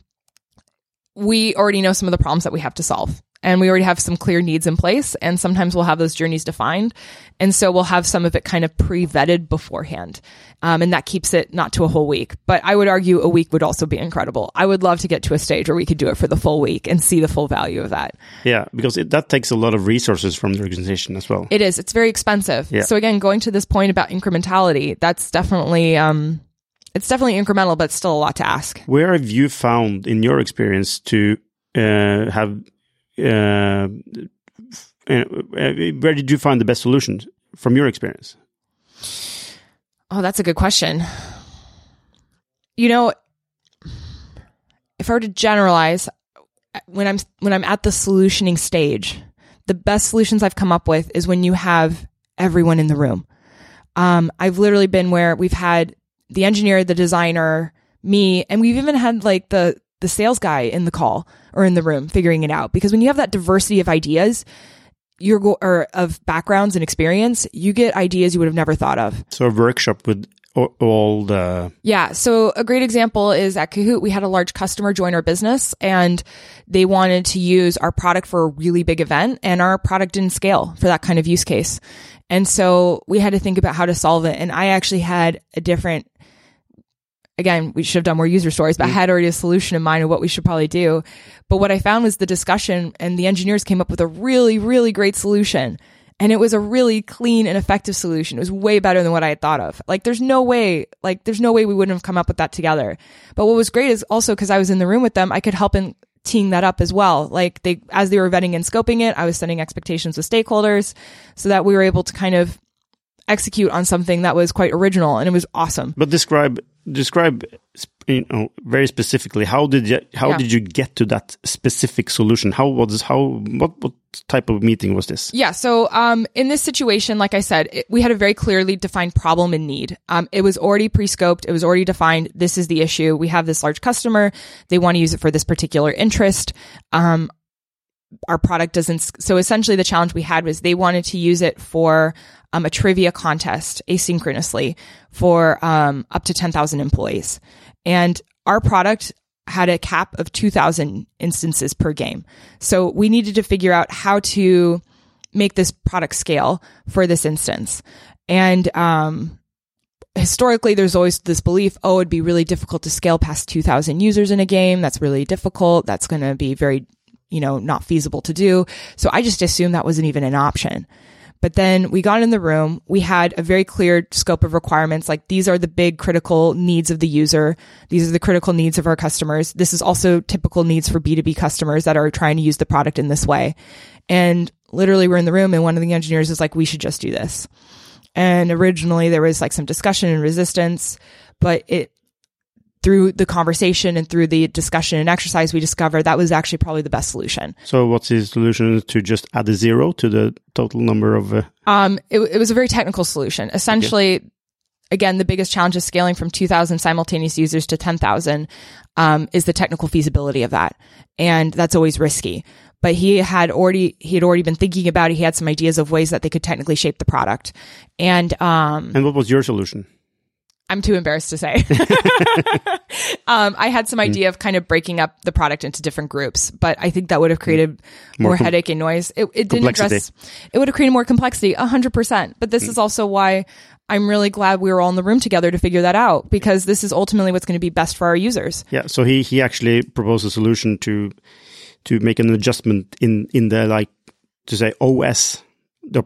S3: we already know some of the problems that we have to solve. And we already have some clear needs in place. And sometimes we'll have those journeys defined. And so we'll have some of it kind of pre vetted beforehand. Um, and that keeps it not to a whole week. But I would argue a week would also be incredible. I would love to get to a stage where we could do it for the full week and see the full value of that.
S2: yeah, because it, that takes a lot of resources from the organization as well.
S3: It is. It's very expensive.
S2: Yeah.
S3: So again, going to this point about incrementality, that's definitely, um, it's definitely incremental, but still a lot to ask.
S2: Where have you found, in your experience, to uh, have uh, uh, where did you find the best solution from your experience?
S3: Oh, that's a good question. You know, if I were to generalize, when I'm when I'm at the solutioning stage, the best solutions I've come up with is when you have everyone in the room. Um, I've literally been where we've had the engineer, the designer, me, and we've even had like the the sales guy in the call or in the room figuring it out. Because when you have that diversity of ideas, you're go- or of backgrounds and experience, you get ideas you would have never thought of.
S2: So a workshop with all the
S3: Yeah. So a great example is at Kahoot, we had a large customer join our business and they wanted to use our product for a really big event and our product didn't scale for that kind of use case. And so we had to think about how to solve it. And I actually had a different, again, we should have done more user stories, but I mm. had already a solution in mind of what we should probably do. But what I found was the discussion and the engineers came up with a really, really great solution. And it was a really clean and effective solution. It was way better than what I had thought of. Like, there's no way, like, there's no way we wouldn't have come up with that together. But what was great is also because I was in the room with them, I could help in teeing that up as well. Like, they, as they were vetting and scoping it, I was setting expectations with stakeholders so that we were able to kind of execute on something that was quite original and it was awesome.
S2: But describe describe you know very specifically how did you how
S3: Yeah.
S2: did you get to that specific solution? How was how what what type of meeting was this?
S3: Yeah. So, um, in this situation, like I said, it, we had a very clearly defined problem and need. Um, it was already pre-scoped. It was already defined. This is the issue. We have this large customer. They want to use it for this particular interest. Um, our product doesn't. So essentially the challenge we had was they wanted to use it for, um, a trivia contest asynchronously for, um, up to 10,000 employees. And our product had a cap of 2000 instances per game. So we needed to figure out how to make this product scale for this instance. And, um, historically there's always this belief oh it'd be really difficult to scale past 2000 users in a game that's really difficult that's going to be very you know not feasible to do. So i just assumed that wasn't even an option. But then we got in the room. We had a very clear scope of requirements. Like these are the big critical needs of the user. These are the critical needs of our customers. This is also typical needs for b2b customers that are trying to use the product in this way. And literally we're in the room and one of the engineers is like we should just do this. And originally there was like some discussion and resistance, but it, through the conversation and through the discussion and exercise, we discovered that was actually probably the best solution.
S2: So what's the solution to just add a zero to the total number of? Uh,
S3: Um, it, it was a very technical solution. Essentially, again, the biggest challenge is scaling from 2000 simultaneous users to 10,000, um, is the technical feasibility of that. And that's always risky. But he had already, he had already been thinking about it. He had some ideas of ways that they could technically shape the product. And, um,
S2: and what was your solution?
S3: I'm too embarrassed to say. um, I had some hmm. idea of kind of breaking up the product into different groups, but I think that would have hmm. created more,
S2: More com-
S3: headache and noise. It, it didn't address, it would have created more complexity, a hundred percent. But this hmm. is also why I'm really glad we were all in the room together to figure that out because this is ultimately what's going to be best for our users.
S2: Yeah, so he he actually proposed a solution to to make an adjustment in in the like to say OS the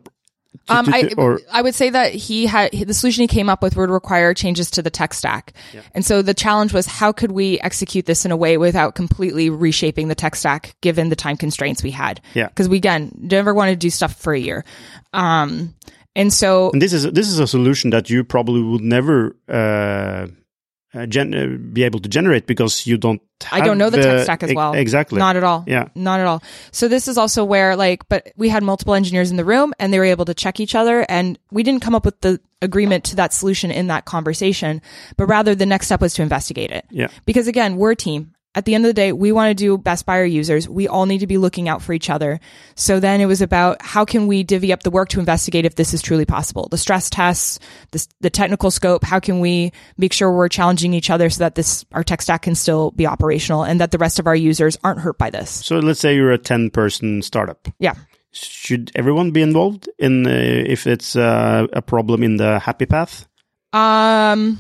S3: Um, I,
S2: or
S3: I would say that he had the solution he came up with would require changes to the tech stack. And so the challenge was how could we execute this in a way without completely reshaping the tech stack given the time constraints we had?
S2: Yeah.
S3: Because we again never want to do stuff for a year. Um, and so
S2: and this is this is a solution that you probably would never uh, uh, gen- uh, be able to generate because you don't.
S3: I don't know the
S2: have,
S3: tech stack as
S2: e-
S3: well.
S2: Exactly.
S3: Not at all.
S2: Yeah.
S3: Not at all. So this is also where like, but we had multiple engineers in the room and they were able to check each other and we didn't come up with the agreement to that solution in that conversation, but rather the next step was to investigate it.
S2: Yeah.
S3: Because again, we're a team. At the end of the day, we want to do best by our users. We all need to be looking out for each other. So then it was about how can we divvy up the work to investigate if this is truly possible? The stress tests, the, the technical scope. How can we make sure we're challenging each other so that this, our tech stack can still be operational and that the rest of our users aren't hurt by this?
S2: So let's say you're a ten person startup.
S3: Yeah.
S2: Should everyone be involved in uh, if it's uh, a problem in the happy path?
S3: Um,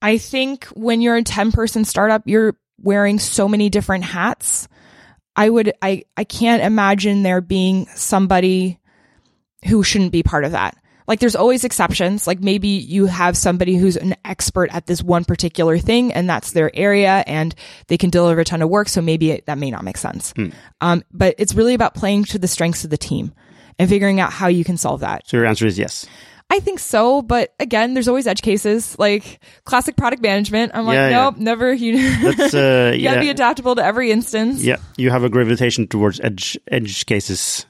S3: I think when you're a 10 person startup, you're wearing so many different hats. I would, I, I can't imagine there being somebody who shouldn't be part of that. Like there's always exceptions. Like maybe you have somebody who's an expert at this one particular thing and that's their area and they can deliver a ton of work. So maybe it, that may not make sense. Um, but it's really about playing to the strengths of the team. and figuring out how you can solve that.
S2: So your answer is yes.
S3: I think so, but again, there's always edge cases like classic product management. I'm like,
S2: Yeah, yeah.
S3: nope, never. You,
S2: That's uh,
S3: you gotta
S2: yeah.
S3: be adaptable to every instance.
S2: Yeah, you have a gravitation towards edge edge cases,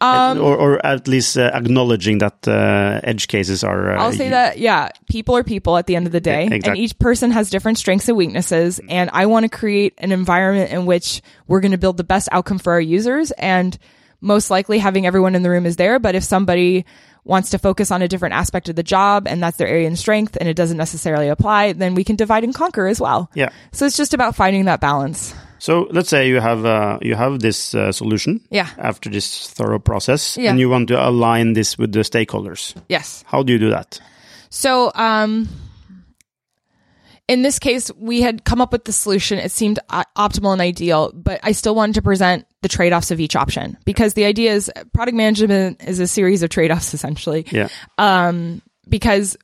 S3: Um,
S2: or or at least uh, acknowledging that uh, edge cases are. Uh,
S3: I'll say that, yeah, people are people at the end of the day,
S2: Yeah, exactly.
S3: and each person has different strengths and weaknesses. And I want to create an environment in which we're going to build the best outcome for our users. And most likely having everyone in the room is there. But if somebody wants to focus on a different aspect of the job and that's their area and strength and it doesn't necessarily apply, then we can divide and conquer as well.
S2: Yeah.
S3: So it's just about finding that balance.
S2: So let's say you have uh, you have this uh, solution.
S3: Yeah.
S2: After this thorough process,
S3: Yeah.
S2: and you want to align this with the stakeholders.
S3: Yes.
S2: How do you do that?
S3: So, um, in this case, we had come up with the solution. It seemed uh, optimal and ideal, but I still wanted to present the trade offs of each option because the idea is product management is a series of trade offs essentially.
S2: Yeah.
S3: Um, because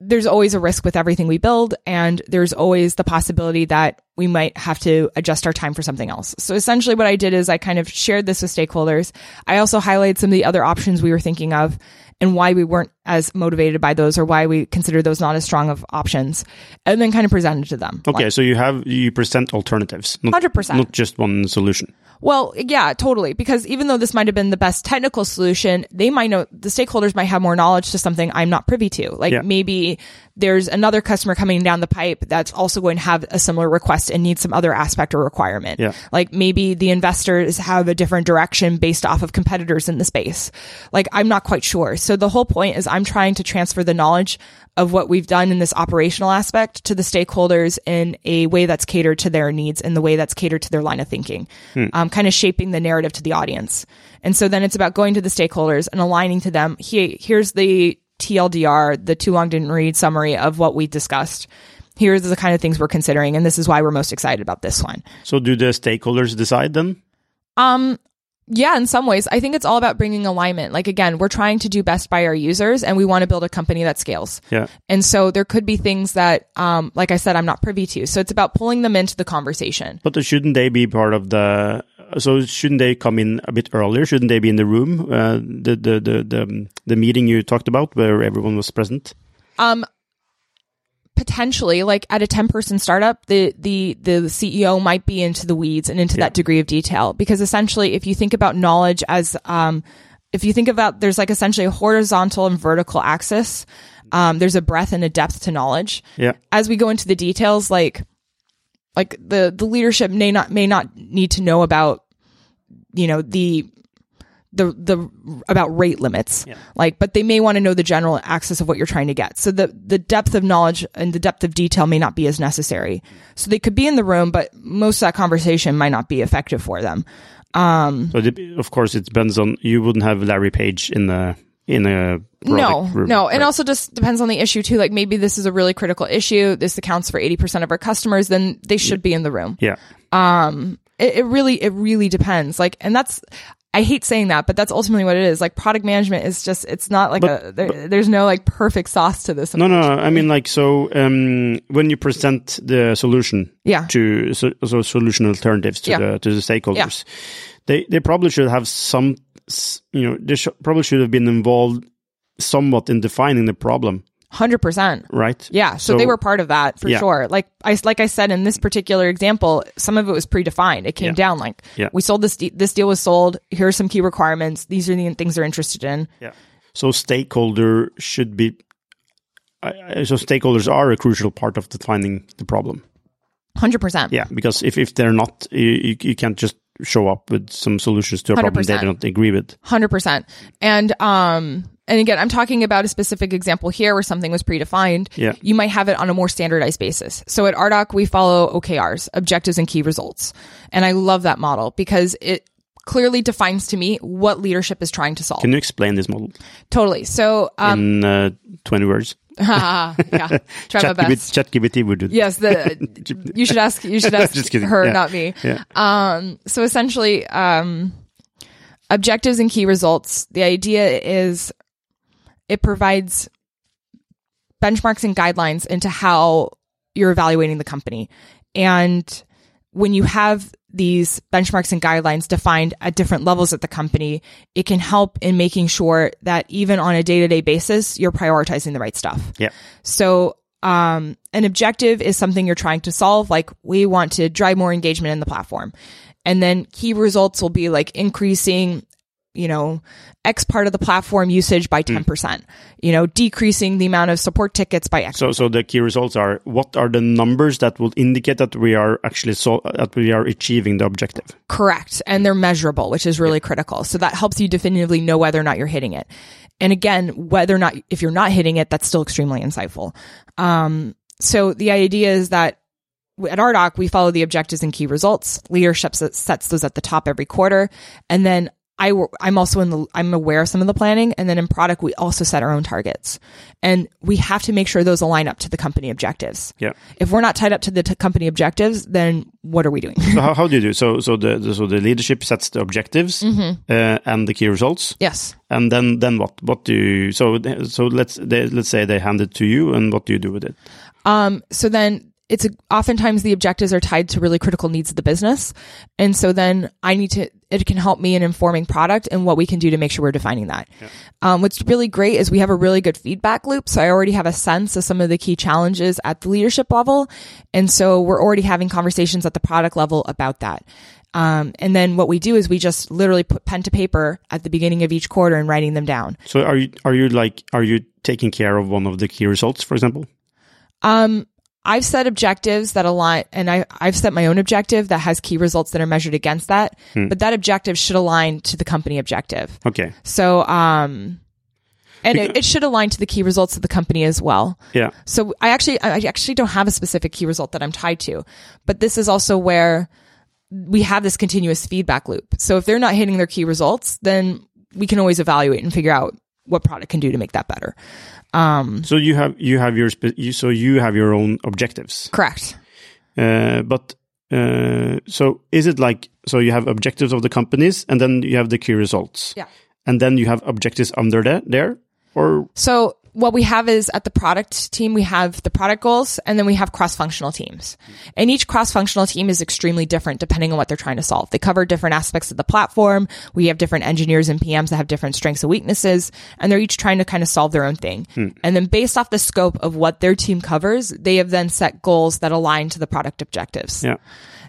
S3: there's always a risk with everything we build and there's always the possibility that we might have to adjust our time for something else. So essentially what I did is I kind of shared this with stakeholders. I also highlighted some of the other options we were thinking of and why we weren't as motivated by those or why we considered those not as strong of options and then kind of presented to them.
S2: Okay, so you have you present alternatives, not,
S3: 100%.
S2: not just one solution.
S3: Well, yeah, totally. Because even though this might have been the best technical solution, they might know the stakeholders might have more knowledge to something I'm not privy to. Like
S2: Yeah.
S3: maybe there's another customer coming down the pipe that's also going to have a similar request and need some other aspect or requirement.
S2: Yeah.
S3: Like maybe the investors have a different direction based off of competitors in the space. Like I'm not quite sure. So the whole point is I'm trying to transfer the knowledge of what we've done in this operational aspect to the stakeholders in a way that's catered to their needs in the way that's catered to their line of thinking, um, kind of shaping the narrative to the audience. And so then it's about going to the stakeholders and aligning to them. He, here's the TLDR, the too long didn't read summary of what we discussed. Here's the kind of things we're considering, and this is why we're most excited about this one.
S2: So do the stakeholders decide then?
S3: Um, yeah, in some ways, I think it's all about bringing alignment. Like again, we're trying to do best by our users and we want to build a company that scales.
S2: Yeah.
S3: And so there could be things that, um, like I said, I'm not privy to. So it's about pulling them into the conversation.
S2: But shouldn't they be part of the? So shouldn't they come in a bit earlier? Shouldn't they be in the room, uh, the, the the the the meeting you talked about where everyone was present?
S3: Um, potentially like at a 10 person startup, the, the, the CEO might be into the weeds and into that degree of detail because essentially if you think about knowledge as, um, if you think about there's like essentially a horizontal and vertical axis, um, there's a breadth and a depth to knowledge.
S2: Yeah.
S3: As we go into the details, like, like the, the leadership may not, may not need to know about, you know, the, the the about rate limits. Like but they may want to know the general access of what you're trying to get. So the the depth of knowledge and the depth of detail may not be as necessary. So they could be in the room but most of that conversation might not be effective for them. Um
S2: So it, of course it depends on. You wouldn't have Larry Page in a in a
S3: no
S2: room,
S3: no and also just depends on the issue too like maybe this is a really critical issue this accounts for 80% of our customers then they should be in the room
S2: yeah.
S3: um it, it really it really depends like and that's I hate saying that, but that's ultimately what it is. Like product management is just, it's not like
S2: But-
S3: a, there, there's no like perfect sauce to this.
S2: No, no, no. I mean, like, so um, when you present the solution
S3: Yeah.
S2: to so, so solution alternatives to
S3: Yeah.
S2: the to the stakeholders, they they probably should have some, you know, they sh- probably should have been involved somewhat in defining the problem,
S3: 100%.
S2: right?
S3: Yeah. So, they were part of that for
S2: Yeah.
S3: sure. Like I, like I said, in this particular example, some of it was predefined. It came
S2: Yeah.
S3: down like,
S2: Yeah.
S3: we sold this, de- this deal was sold. Here are some key requirements. These are the things they're interested in.
S2: Yeah. So stakeholder should be. I- So stakeholders are a crucial part of defining the problem.
S3: 100%.
S2: Yeah, because if, if they're not, you, you, you can't just show up with some solutions to a problem they
S3: 100%.
S2: don't agree with.
S3: Hundred percent. And um, and again, I'm talking about a specific example here where something was predefined.
S2: Yeah.
S3: You might have it on a more standardized basis. So at Ardoq, we follow OKRs, objectives and key results, and I love that model because it clearly defines to me what leadership is trying to solve.
S2: Can you explain this model
S3: totally. So um,
S2: in uh, 20 words?
S3: yeah, try my best.
S2: ChatGPT would do
S3: Yes, the you should ask you should ask
S2: Just kidding.
S3: her,
S2: Yeah.
S3: not me.
S2: Yeah.
S3: Um, so essentially, um, objectives and key results. The idea is it provides benchmarks and guidelines into how you're evaluating the company, and when you have these benchmarks and guidelines defined at different levels at the company, it can help in making sure that even on a day to day basis, you're prioritizing the right stuff.
S2: Yeah.
S3: So, um, an objective is something you're trying to solve. Like we want to drive more engagement in the platform. And then key results will be like increasing you know, X part of the platform usage by 10%, you know, decreasing the amount of support tickets by X.
S2: So, so the key results are what are the numbers that will indicate that we are actually so that we are achieving the objective?
S3: Correct. And they're measurable, which is really critical. So that helps you definitively know whether or not you're hitting it. And again, whether or not, if you're not hitting it, that's still extremely insightful. Um, so the idea is that at Ardoq, we follow the objectives and key results. Leadership sets those at the top every quarter. And then I, I'm also in the, I'm aware of some of the planning. And then in product, we also set our own targets and we have to make sure those align up to the company objectives.
S2: Yeah.
S3: If we're not tied up to the t- company objectives, then what are we doing?
S2: so how, how do you do? So, so the, the so the leadership sets the objectives
S3: Mm-hmm.
S2: uh, and the key results.
S3: yes.
S2: And then, then what? What do you? So, so let's they, let's say they hand it to you, and what do you do with it?
S3: Um, so then it's a, oftentimes the objectives are tied to really critical needs of the business. And so then I need to, it can help me in informing product and what we can do to make sure we're defining that. Um, what's really great is we have a really good feedback loop. So I already have a sense of some of the key challenges at the leadership level. And so we're already having conversations at the product level about that. Um, and then what we do is we just literally put pen to paper at the beginning of each quarter and writing them down.
S2: So, are you are you like are you taking care of one of the key results, for example?
S3: Um, I've set objectives that align, and I, I've set my own objective that has key results that are measured against that. But that objective should align to the company objective.
S2: Okay.
S3: So, um, and it, it should align to the key results of the company as well.
S2: Yeah.
S3: So I actually, I actually don't have a specific key result that I'm tied to, but this is also where we have this continuous feedback loop. So if they're not hitting their key results, then we can always evaluate and figure out what product can do to make that better. Um,
S2: So you have you have your you, so you have your own objectives.
S3: correct.
S2: Uh, but uh, so is it like so you have objectives of the companies and then you have the key results.
S3: Yeah.
S2: And then you have objectives under that there or
S3: So what we have is at the product team, we have the product goals and then we have cross-functional teams. And each cross-functional team is extremely different depending on what they're trying to solve. They cover different aspects of the platform. We have different engineers and PMs that have different strengths and weaknesses, and they're each trying to kind of solve their own thing. Hmm. And then based off the scope of what their team covers, they have then set goals that align to the product objectives.
S2: yeah.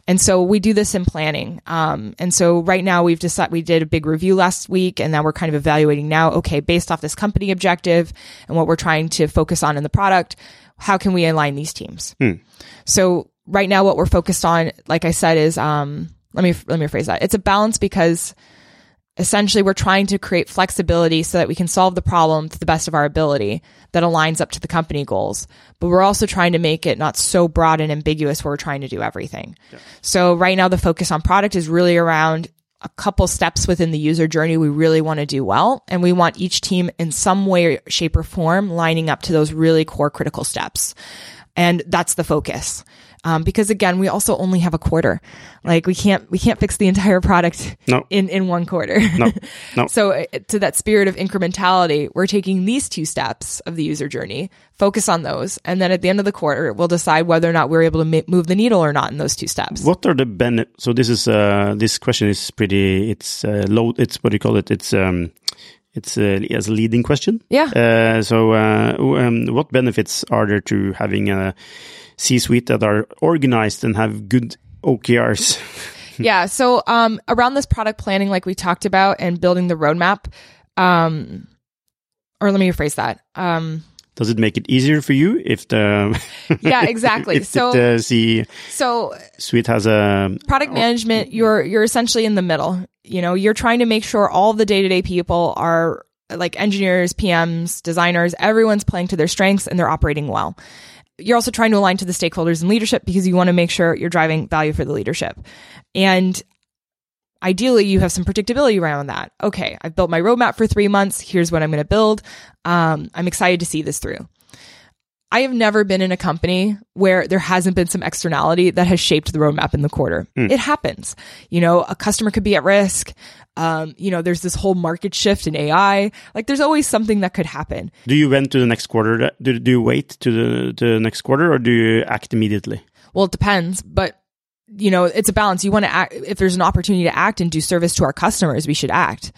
S3: And so we do this in planning. Um, and so right now we've decided, we did a big review last week and now we're kind of evaluating now, okay, based off this company objective and what we're trying to focus on in the product, how can we align these teams? So right now what we're focused on, like I said, is, um, let me, let me rephrase that. It's a balance because essentially we're trying to create flexibility so that we can solve the problem to the best of our ability that aligns up to the company goals. But we're also trying to make it not so broad and ambiguous where we're trying to do everything. So right now the focus on product is really around a couple steps within the user journey we really want to do well. And we want each team in some way, shape or form lining up to those really core critical steps. And that's the focus. Um, because again, we also only have a quarter. Like we can't, we can't fix the entire product
S2: No.
S3: in, in one quarter.
S2: No. No.
S3: so uh, to that spirit of incrementality, we're taking these two steps of the user journey, focus on those. And then at the end of the quarter, we'll decide whether or not we're able to ma- move the needle or not in those two steps.
S2: What are the benefits? So this is uh, this question is pretty. It's uh, low. It's what do you call it? It's um, it's uh, as a leading question.
S3: Yeah.
S2: Uh, so uh, um, what benefits are there to having a C-suite that are organized and have good OKRs?
S3: yeah. So, um, around this product planning, like we talked about and building the roadmap, um, or let me rephrase that. Um,
S2: Does it make it easier for you if the
S3: yeah, exactly.
S2: if,
S3: so,
S2: if the
S3: so
S2: C-suite has a
S3: product management, you're, you're essentially in the middle. You know, you're trying to make sure all the day to day people are like engineers, PMs, designers, everyone's playing to their strengths and they're operating well. You're also trying to align to the stakeholders and leadership because you want to make sure you're driving value for the leadership. And ideally you have some predictability around that. Okay, I've built my roadmap for three months. Here's what I'm going to build. Um, I'm excited to see this through. I have never been in a company where there hasn't been some externality that has shaped the roadmap in the quarter. It happens. You know, a customer could be at risk. Um, you know, there's this whole market shift in AI. Like there's always something that could happen.
S2: Do you went to the next quarter? Do, do you wait to the, to the next quarter or do you act immediately?
S3: Well, it depends, but you know, it's a balance. You want to act, if there's an opportunity to act and do service to our customers, we should act.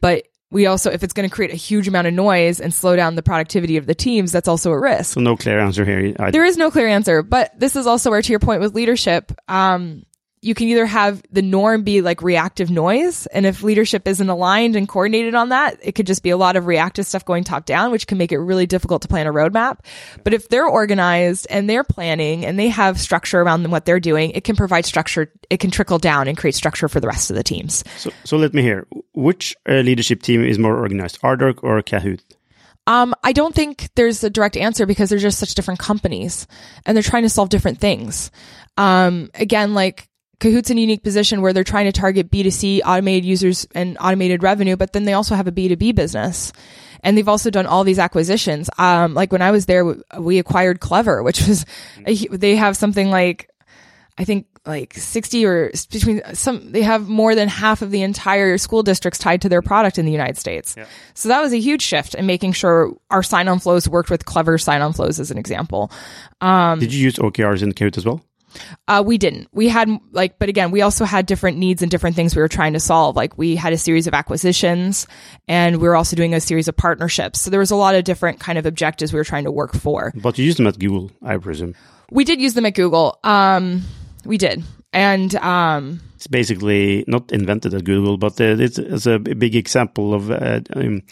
S3: But we also, if it's going to create a huge amount of noise and slow down the productivity of the teams, that's also a risk.
S2: So no clear answer here.
S3: There is no clear answer, but this is also where, to your point with leadership, um, you can either have the norm be like reactive noise, and if leadership isn't aligned and coordinated on that, it could just be a lot of reactive stuff going top down, which can make it really difficult to plan a roadmap. But if they're organized and they're planning and they have structure around them, what they're doing, it can provide structure. It can trickle down and create structure for the rest of the teams.
S2: so, so let me hear. Which uh, leadership team is more organized, Ardoq or Kahoot?
S3: Um, I don't think there's a direct answer because they're just such different companies and they're trying to solve different things. Um, again, like Kahoot's in a unique position where they're trying to target B2C automated users and automated revenue, but then they also have a B2B business. And they've also done all these acquisitions. Um, like when I was there, we acquired Clever, which was, a, they have something like, I think like 60 or between some, they have more than half of the entire school districts tied to their product in the United States. So that was a huge shift in making sure our sign on flows worked with clever sign on flows as an example.
S2: Did you use OKRs in Kahoot as well?
S3: Uh, we didn't. We had like, but again, we also had different needs and different things we were trying to solve. Like we had a series of acquisitions and we were also doing a series of partnerships. So there was a lot of different kind of objectives we were trying to work for.
S2: But you used them at Google, I presume.
S3: We did use them at Google. Um, we did. And, um,
S2: It's basically not invented at Google, but uh, it's, it's a big example of. Uh, um,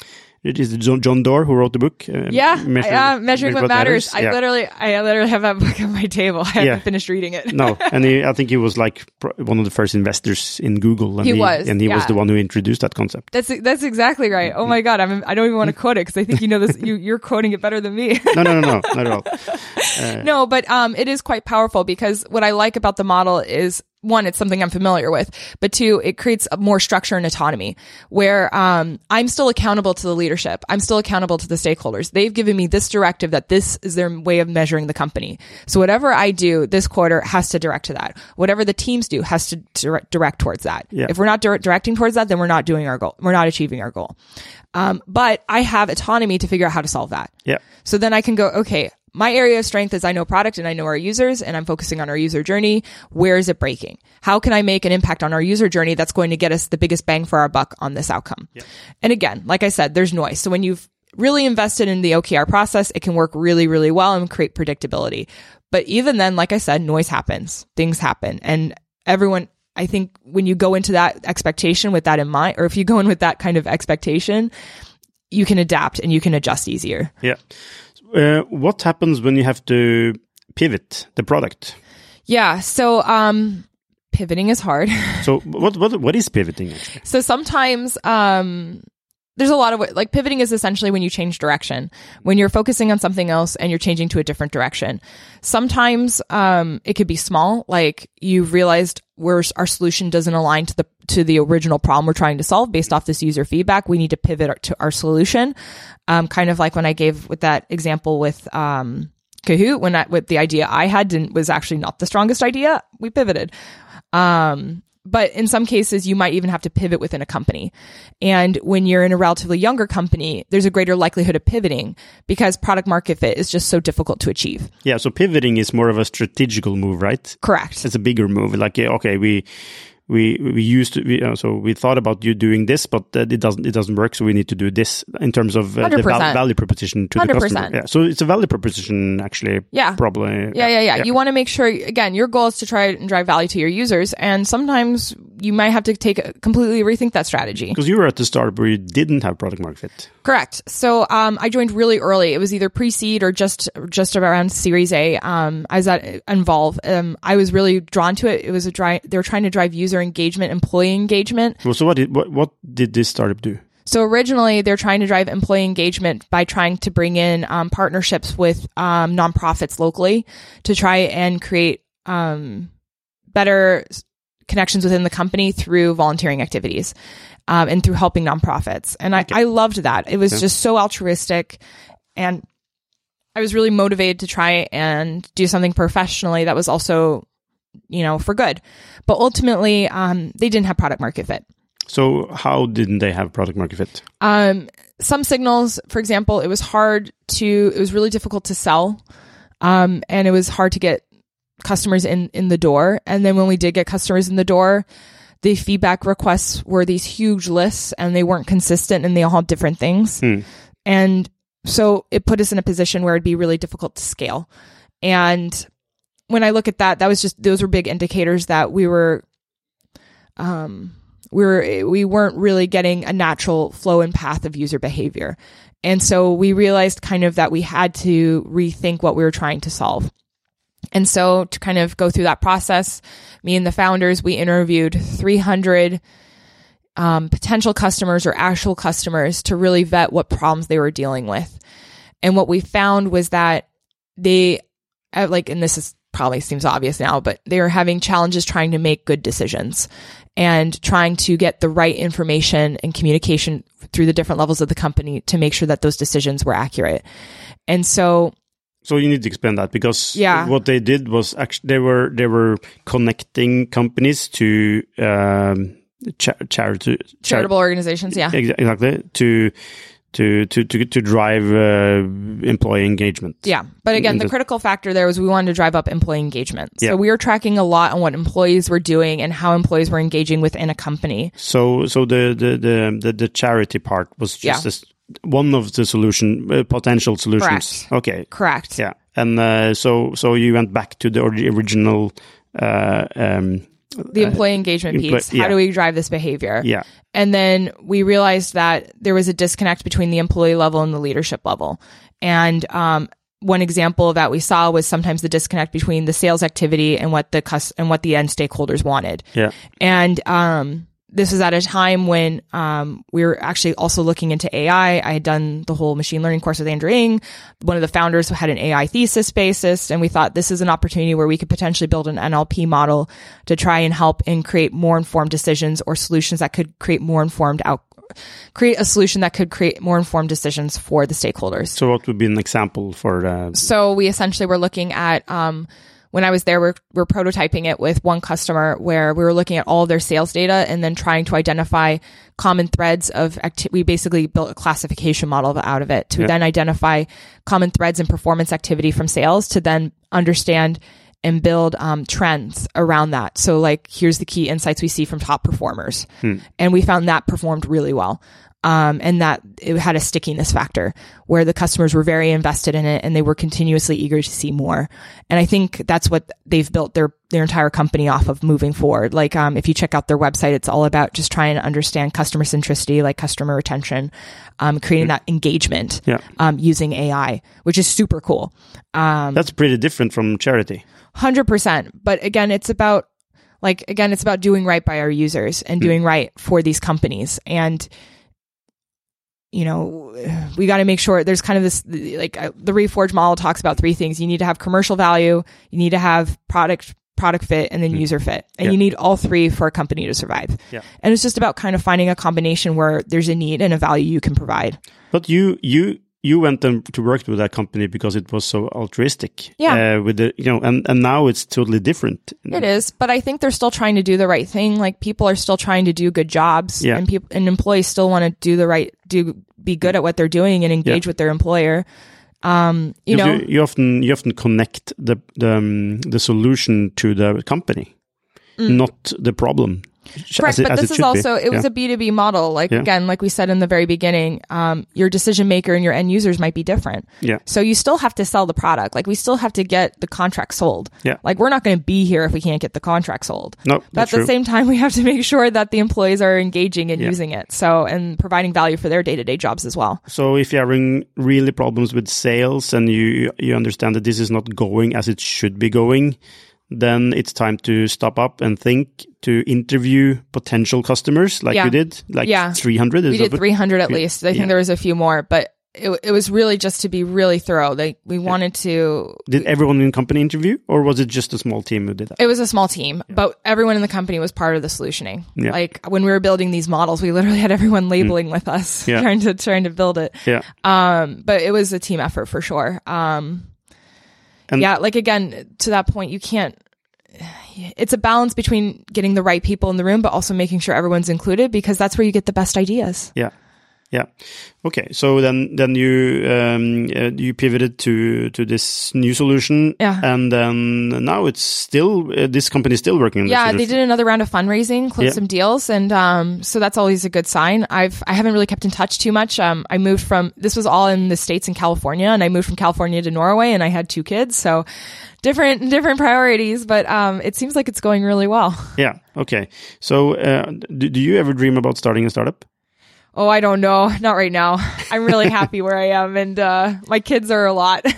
S2: it is John, John Doerr who wrote the book. Uh,
S3: yeah,
S2: Measure-
S3: yeah, measuring what, matters. I
S2: Yeah.
S3: literally, I literally have that book on my table. I haven't
S2: Yeah.
S3: finished reading it.
S2: no, and he, I think he was like one of the first investors in Google. And
S3: He was,
S2: and he was the one who introduced that concept.
S3: That's that's exactly right. Oh my god, I'm I don't even want to quote it because I think you know this. You you're quoting it better than me.
S2: No, no, no, no, not at all.
S3: no, but um, it is quite powerful because what I like about the model is one, it's something I'm familiar with, but two, it creates more structure and autonomy where um, I'm still accountable to the leadership. I'm still accountable to the stakeholders. They've given me this directive that this is their way of measuring the company. So whatever I do this quarter has to direct to that. Whatever the teams do has to direct, direct towards that.
S2: Yeah.
S3: If we're not dir- directing towards that, then we're not doing our goal. We're not achieving our goal. Um, but I have autonomy to figure out how to solve that.
S2: Yeah.
S3: So then I can go, okay, my area of strength is I know product and I know our users and I'm focusing on our user journey. Where is it breaking? How can I make an impact on our user journey that's going to get us the biggest bang for our buck on this outcome? And again, like I said, there's noise. So when you've really invested in the OKR process, it can work really, really well and create predictability. But even then, like I said, noise happens, things happen and everyone, I think when you go into that expectation with that in mind, or if you go in with that kind of expectation, you can adapt and you can adjust easier.
S2: Yeah. Uh, what happens when you have to pivot the product?
S3: Yeah. So, um, pivoting is hard.
S2: So what what what is pivoting actually?
S3: so sometimes, um, there's a lot of like pivoting is essentially when you change direction, when you're focusing on something else and you're changing to a different direction. Sometimes, um, it could be small, like you've realized where our solution doesn't align to the, to the original problem we're trying to solve based off this user feedback. We need to pivot our- to our solution. Um, kind of like when I gave with that example with, um, Kahoot, when I, with the idea I had didn't, was actually not the strongest idea, we pivoted. Um, but in some cases, you might even have to pivot within a company. And when you're in a relatively younger company, there's a greater likelihood of pivoting because product market fit is just so difficult to achieve.
S2: Yeah. So pivoting is more of a strategical move, right?
S3: Correct.
S2: It's a bigger move. Like okay, we. We we used to we, uh, so we thought about you doing this, but uh, it doesn't it doesn't work. So we need to do this in terms of uh, the val- value proposition to the
S3: 100%.
S2: customer. Yeah, so it's a value proposition actually.
S3: Yeah.
S2: probably.
S3: Yeah, yeah, yeah. You want to make sure, again, your goal is to try and drive value to your users. And sometimes you might have to take a, completely rethink that strategy.
S2: because you were at the start where you didn't have product market fit.
S3: Correct. So um, I joined really early. It was either pre-seed or just just around Series A. Um, I was at Involve. Um, I was really drawn to it. It was a dry. They were trying to drive user engagement, employee engagement.
S2: Well, so what did what, what did this startup do?
S3: So originally, they're trying to drive employee engagement by trying to bring in um, partnerships with um, nonprofits locally to try and create um, better connections within the company through volunteering activities um, and through helping nonprofits. And I, I loved that. It was just so altruistic, and I was really motivated to try and do something professionally that was also, you know, for good. But ultimately, um, they didn't have product market fit.
S2: So how didn't they have product market fit?
S3: Um, some signals, for example, it was hard to, it was really difficult to sell. Um, and it was hard to get customers in in the door. And then when we did get customers in the door, the feedback requests were these huge lists and they weren't consistent and they all had different things. And so it put us in a position where it'd be really difficult to scale. And when I look at that, that was just those were big indicators that we were um we were we weren't really getting a natural flow and path of user behavior. And so we realized kind of that we had to rethink what we were trying to solve. And so to kind of go through that process, me and the founders, we interviewed 300 um, potential customers or actual customers to really vet what problems they were dealing with. And what we found was that they, uh, like, and this is probably seems obvious now, but they were having challenges trying to make good decisions and trying to get the right information and communication through the different levels of the company to make sure that those decisions were accurate. And so
S2: So you need to explain that because
S3: Yeah.
S2: what they did was actually they were they were connecting companies to um, cha- charity
S3: charitable organizations, yeah.
S2: Exactly to to to to to drive uh, employee engagement.
S3: Yeah. But again, the critical factor there was we wanted to drive up employee engagement. So
S2: Yeah.
S3: we were tracking a lot on what employees were doing and how employees were engaging within a company.
S2: So so the the the the, the charity part was just
S3: Yeah.
S2: this, one of the solution uh, potential solutions. Okay.
S3: Correct.
S2: Yeah. And uh, so so you went back to the original. Uh, um,
S3: The employee engagement piece. How
S2: yeah.
S3: do we drive this behavior?
S2: yeah.
S3: And then we realized that there was a disconnect between the employee level and the leadership level. And um, one example that we saw was sometimes the disconnect between the sales activity and what the cus- and what the end stakeholders wanted.
S2: Yeah.
S3: And um, this was at a time when um, we were actually also looking into AI. I had done the whole machine learning course with Andrew Ng. One of the founders who had an AI thesis basis, and we thought this is an opportunity where we could potentially build an NLP model to try and help and create more informed decisions or solutions that could create more informed out create a solution that could create more informed decisions for the stakeholders.
S2: So what would be an example for uh,
S3: So we essentially were looking at um, when I was there, we're, we're prototyping it with one customer where we were looking at all their sales data and then trying to identify common threads of acti- we basically built a classification model out of it to
S2: Yeah.
S3: then identify common threads and performance activity from sales to then understand and build um, trends around that. So like, here's the key insights we see from top performers. And we found that performed really well. Um, and that it had a stickiness factor where the customers were very invested in it and they were continuously eager to see more. And I think that's what they've built their, their entire company off of moving forward. Like, um, if you check out their website, it's all about just trying to understand customer centricity, like customer retention, um, creating that engagement,
S2: Yeah.
S3: um, using AI, which is super cool. Um,
S2: That's pretty different from charity.
S3: Hundred percent. But again, it's about like again, it's about doing right by our users and doing right for these companies. And you know, we got to make sure there's kind of this like uh, the Reforge model talks about three things. You need to have commercial value, you need to have product product fit, and then user fit. And
S2: Yeah.
S3: you need all three for a company to survive.
S2: Yeah.
S3: And it's just about kind of finding a combination where there's a need and a value you can provide.
S2: But you you you went and to work with that company because it was so altruistic.
S3: Yeah.
S2: Uh, with the you know, and and now it's totally different.
S3: It is, but I think they're still trying to do the right thing. Like people are still trying to do good jobs,
S2: Yeah.
S3: and people and employees still want to do the right, do be good at what they're doing and engage
S2: Yeah.
S3: with their employer. Um, you know,
S2: you, you often you often connect the the um, the solution to the company, not the problem.
S3: Correct.
S2: it-
S3: but this is
S2: should be.
S3: also it was
S2: Yeah.
S3: a B two B model. Like
S2: Yeah.
S3: again, like we said in the very beginning, um, your decision maker and your end users might be different.
S2: Yeah.
S3: So you still have to sell the product. Like we still have to get the contract sold.
S2: Yeah.
S3: Like we're not going to be here if we can't get the contract sold.
S2: No,
S3: But at the
S2: true.
S3: same time, we have to make sure that the employees are engaging and
S2: Yeah.
S3: using it. So, and providing value for their day to day jobs as well.
S2: So if you're having really problems with sales and you you understand that this is not going as it should be going, then it's time to stop up and think to interview potential customers like
S3: Yeah.
S2: you did, like
S3: Yeah.
S2: 300.
S3: We did 300 at least. I think
S2: Yeah.
S3: there was a few more, but it, it was really just to be really thorough. Like we wanted to,
S2: Did everyone in the company interview, or was it just a small team who did that?
S3: it was a small team, but everyone in the company was part of the solutioning.
S2: Yeah. Mm.
S3: Like when we were building these models, we literally had everyone labeling with us, trying to, trying to build it.
S2: Yeah,
S3: Um, but it was a team effort for sure. Um,
S2: And-
S3: yeah, like again, to that point, you can't, it's a balance between getting the right people in the room, but also making sure everyone's included because that's where you get the best ideas.
S2: yeah. Yeah. Okay. So then, then you um, uh, you pivoted to to this new solution.
S3: Yeah.
S2: And then now it's still uh, this company is still working.
S3: Yeah, they did another round of fundraising, closed
S2: Yeah.
S3: some deals, and um, so that's always a good sign. I've I haven't really kept in touch too much. Um, I moved from this was all in the states in California, and I moved from California to Norway, and I had two kids, so different different priorities. But um, it seems like it's going really well.
S2: Yeah. Okay. So uh, do, do you ever dream about starting a startup?
S3: Oh, I don't know, not right now. I'm really happy where I am, and uh, my kids are a lot.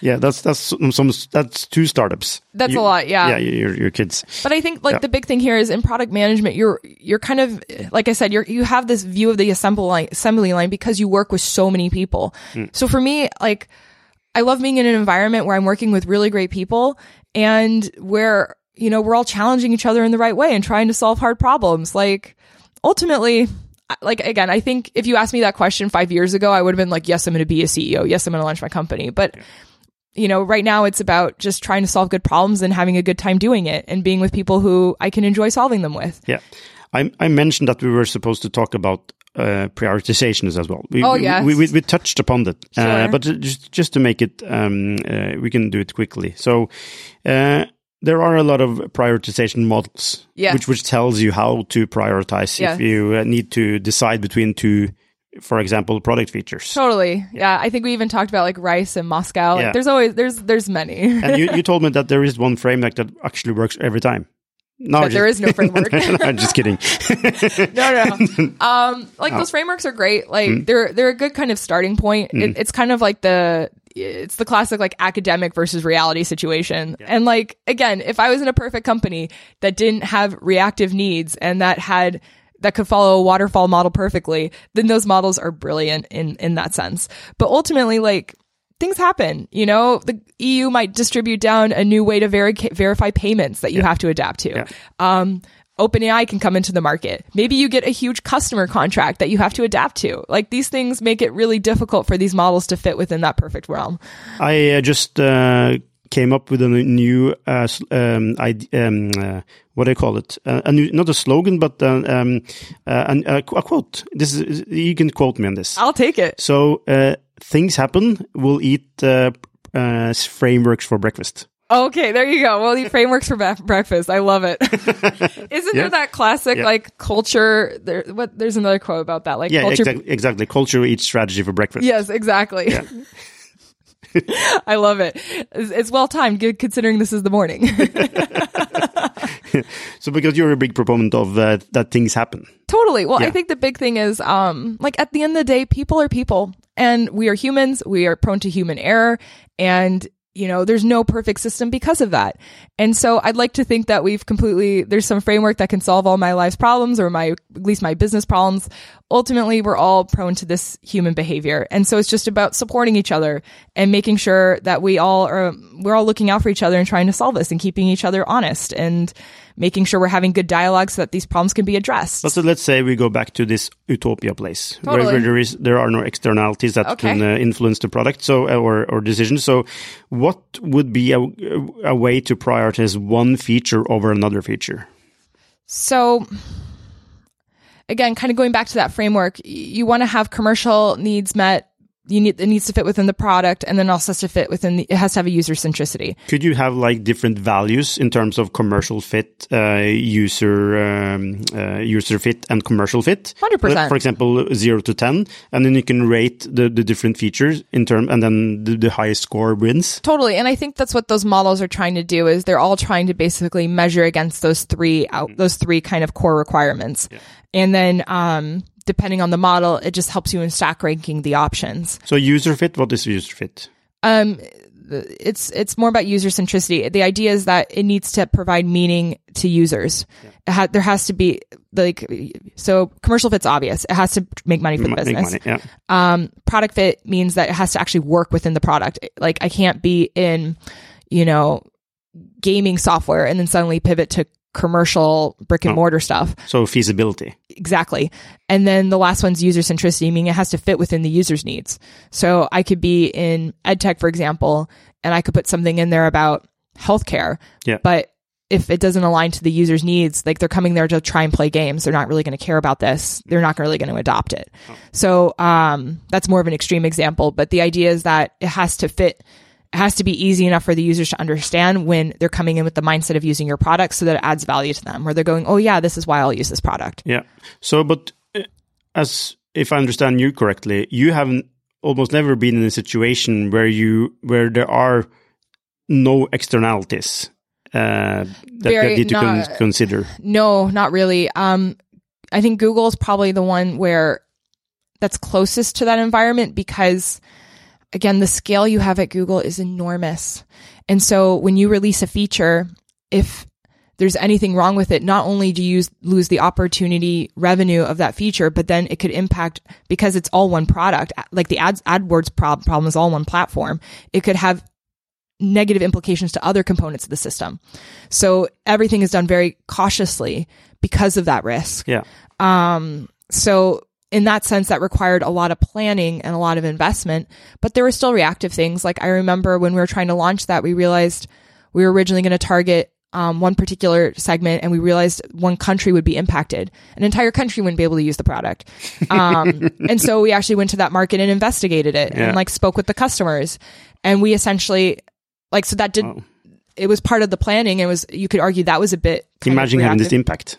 S2: Yeah. That's that's some, some that's two startups.
S3: That's
S2: You-
S3: a lot, yeah.
S2: Yeah. Your your kids.
S3: But I think like
S2: Yeah.
S3: the big thing here is in product management, you're you're kind of like I said, you're you have this view of the assembly line, assembly line because you work with so many people. So for me, like I love being in an environment where I'm working with really great people and where you know we're all challenging each other in the right way and trying to solve hard problems. Like ultimately. Like again, I think if you asked me that question five years ago, I would have been like, "Yes, I'm going to be a CEO. Yes, I'm going to launch my company." But you know, right now it's about just trying to solve good problems and having a good time doing it and being with people who I can enjoy solving them with.
S2: Yeah. I I mentioned that we were supposed to talk about uh, prioritizations as well. We,
S3: Oh,
S2: we-
S3: yes.
S2: we, we, we touched upon that, uh, but just just to make it, um, uh, we can do it quickly. So uh, there are a lot of prioritization models,
S3: Yeah.
S2: which which tells you how to prioritize
S3: Yeah.
S2: if you uh, need to decide between two, for example, product features.
S3: Totally. Yeah. I think we even talked about like RICE and MoSCoW. Like there's always, there's, there's many.
S2: and you, you told me that there is one framework that actually works every time. No,
S3: But there is no framework.
S2: I'm just kidding.
S3: no, no. Um, like those frameworks are great. Like they're they're a good kind of starting point. It, it's kind of like the it's the classic like academic versus reality situation. And like again, if I was in a perfect company that didn't have reactive needs and that had that could follow a waterfall model perfectly, then those models are brilliant in in that sense. But ultimately, like things happen. You know, the EU might distribute down a new way to veri- verify payments that you have to adapt to.
S2: Yeah.
S3: Um, OpenAI can come into the market. Maybe you get a huge customer contract that you have to adapt to. Like these things make it really difficult for these models to fit within that perfect realm.
S2: I uh, just uh, came up with a new, uh, um, um, uh, what do I call it? Uh, a new, not a slogan, but uh, um, uh, an- a, a quote. This is you can quote me on this.
S3: I'll take it.
S2: So uh, things happen. We'll eat uh, uh, frameworks for breakfast.
S3: Okay, there you go. We'll eat frameworks for ba- breakfast. I love it. Isn't
S2: Yeah.
S3: there that classic
S2: Yeah.
S3: like culture? There, what? There's another quote about that. Like
S2: Yeah,
S3: culture.
S2: exactly. Exactly. Culture eats strategy for breakfast.
S3: Yes, exactly. I love it. It's, it's well timed, good considering this is the morning.
S2: So because you're a big proponent of uh, that things happen.
S3: Totally. Well,
S2: Yeah.
S3: I think the big thing is, um, like at the end of the day, people are people and we are humans. We are prone to human error and you know, there's no perfect system because of that. And so I'd like to think that we've completely, there's some framework that can solve all my life's problems or my, at least my business problems. Ultimately, we're all prone to this human behavior. And so it's just about supporting each other and making sure that we all are, we're all looking out for each other and trying to solve this and keeping each other honest and making sure we're having good dialogue so that these problems can be addressed.
S2: But so let's say we go back to this utopia place where,
S3: Totally.
S2: where there is there are no externalities that
S3: Okay.
S2: can uh, influence the product so uh, or or decisions. So what would be a, a way to prioritize one feature over another feature?
S3: So again, kind of going back to that framework, you want to have commercial needs met. You need it needs to fit within the product, and then also has to fit within the. It has to have a user centricity.
S2: Could you have like different values in terms of commercial fit, uh, user um, uh, user fit, and commercial fit?
S3: 100%.
S2: For example, zero to ten, and then you can rate the, the different features in term, and then the, the highest score wins.
S3: Totally, and I think that's what those models are trying to do. Is they're all trying to basically measure against those three out those three kind of core requirements, and then um, depending on the model, it just helps you in stack ranking the options.
S2: So user fit, what is user fit?
S3: Um, it's it's more about user centricity. The idea is that it needs to provide meaning to users. It ha- there has to be like so commercial fit's obvious. It has to make money for the business.
S2: money, yeah.
S3: Um, product fit means that it has to actually work within the product. Like I can't be in, you know, gaming software and then suddenly pivot to commercial brick and
S2: Oh.
S3: mortar stuff.
S2: So feasibility.
S3: Exactly. And then the last one's user centricity, meaning it has to fit within the user's needs. So I could be in edtech, for example, and I could put something in there about healthcare,
S2: Yeah.
S3: but if it doesn't align to the user's needs, like they're coming there to try and play games, they're not really going to care about this. They're not really going to adopt it. So um, that's more of an extreme example. But the idea is that it has to fit. It has to be easy enough for the users to understand when they're coming in with the mindset of using your product, so that it adds value to them. Where they're going, "Oh yeah, this is why I'll use this product."
S2: Yeah. So, but uh, as if I understand you correctly, you haven't almost never been in a situation where you where there are no externalities uh, that
S3: Very
S2: you need to con- consider.
S3: No, not really. Um, I think Google is probably the one where that's closest to that environment because, again, the scale you have at Google is enormous. And so when you release a feature, if there's anything wrong with it, not only do you lose the opportunity revenue of that feature, but then it could impact because it's all one product, like the ads, AdWords prob- problem is all one platform. It could have negative implications to other components of the system. So everything is done very cautiously because of that risk.
S2: Yeah.
S3: Um, so in that sense, that required a lot of planning and a lot of investment, but there were still reactive things. Like I remember when we were trying to launch that, we realized we were originally going to target um, one particular segment and we realized one country would be impacted. An entire country wouldn't be able to use the product. Um, and so we actually went to that market and investigated it
S2: Yeah.
S3: and like spoke with the customers. And we essentially, like, so that did,
S2: Wow.
S3: it was part of the planning. It was, you could argue that was a bit.
S2: Imagine having this impact.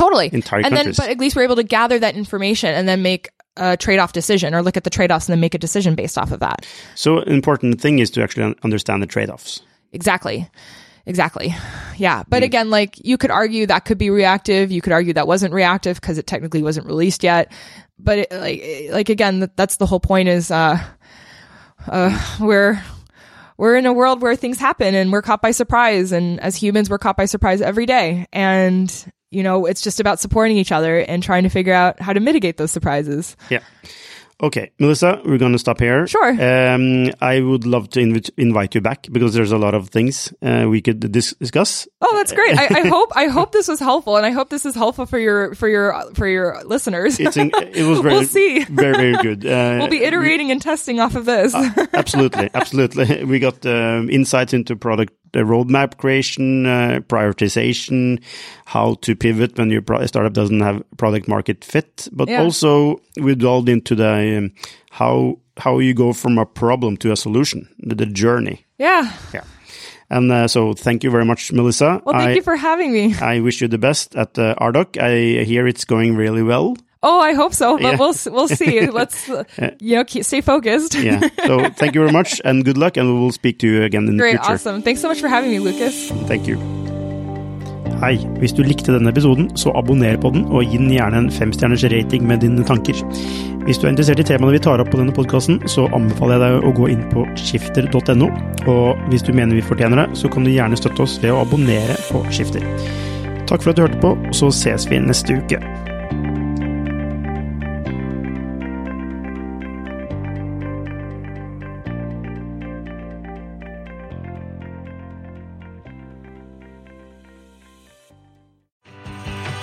S3: Totally.
S2: entire
S3: and
S2: countries.
S3: then, but at least we're able to gather that information and then make a trade-off decision or look at the trade-offs and then make a decision based off of that.
S2: So, an important thing is to actually understand the trade-offs.
S3: Exactly. Exactly. Yeah. But again, like you could argue that could be reactive. You could argue that wasn't reactive because it technically wasn't released yet. But it, like, like again, that- that's the whole point is, uh, uh, we're, we're in a world where things happen and we're caught by surprise. And as humans, we're caught by surprise every day. And, you know, it's just about supporting each other and trying to figure out how to mitigate those surprises.
S2: Yeah. Okay, Melissa, we're going to stop here.
S3: Sure.
S2: Um, I would love to invi- invite you back because there's a lot of things uh, we could dis- discuss.
S3: Oh, that's great. I, I hope, I hope this was helpful and I hope this is helpful for your, for your, for your listeners.
S2: It's in, it was very,
S3: We'll see.
S2: very, very good. Uh,
S3: we'll be iterating and testing off of this.
S2: absolutely, absolutely. We got um, insights into product uh, roadmap creation, uh, prioritization, how to pivot when your pro- startup doesn't have product market fit, but
S3: Yeah.
S2: also we delved into the um, how how you go from a problem to a solution, the, the journey.
S3: yeah.
S2: Yeah. And uh, so, thank you very much, Melissa.
S3: Well, thank
S2: I,
S3: you for having me.
S2: I wish you the best at uh, Ardoq. I hear it's going really well.
S3: Oh, I hope so, but
S2: Yeah.
S3: we'll we'll see. Let's uh, you know keep, stay focused.
S2: Yeah. So, thank you very much and good luck. And we will speak to you again in the
S3: Great,
S2: future.
S3: awesome. Thanks so much for having me, Lucas.
S2: Thank you. Hei, hvis du likte denne episoden, så abonner på den, og gi den gjerne en femstjerners rating med dine tanker. Hvis du er interessert i temaene vi tar opp på denne podkasten, så anbefaler jeg deg å gå inn på skifter.no, og hvis du mener vi fortjener det, så kan du gjerne støtte oss ved å abonnere på Skifter. Takk for at du hørte på, så ses vi neste uke.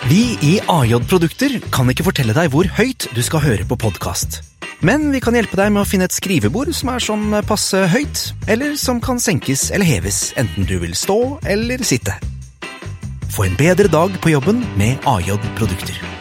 S1: Vi i AJ Produkter kan ikke fortelle deg hvor høyt du skal høre på podkast. Men vi kan hjelpe deg med å finne et skrivebord som er sånn passe høyt, eller som kan senkes eller heves, enten du vil stå eller sitte. Få en bedre dag på jobben med AJ Produkter.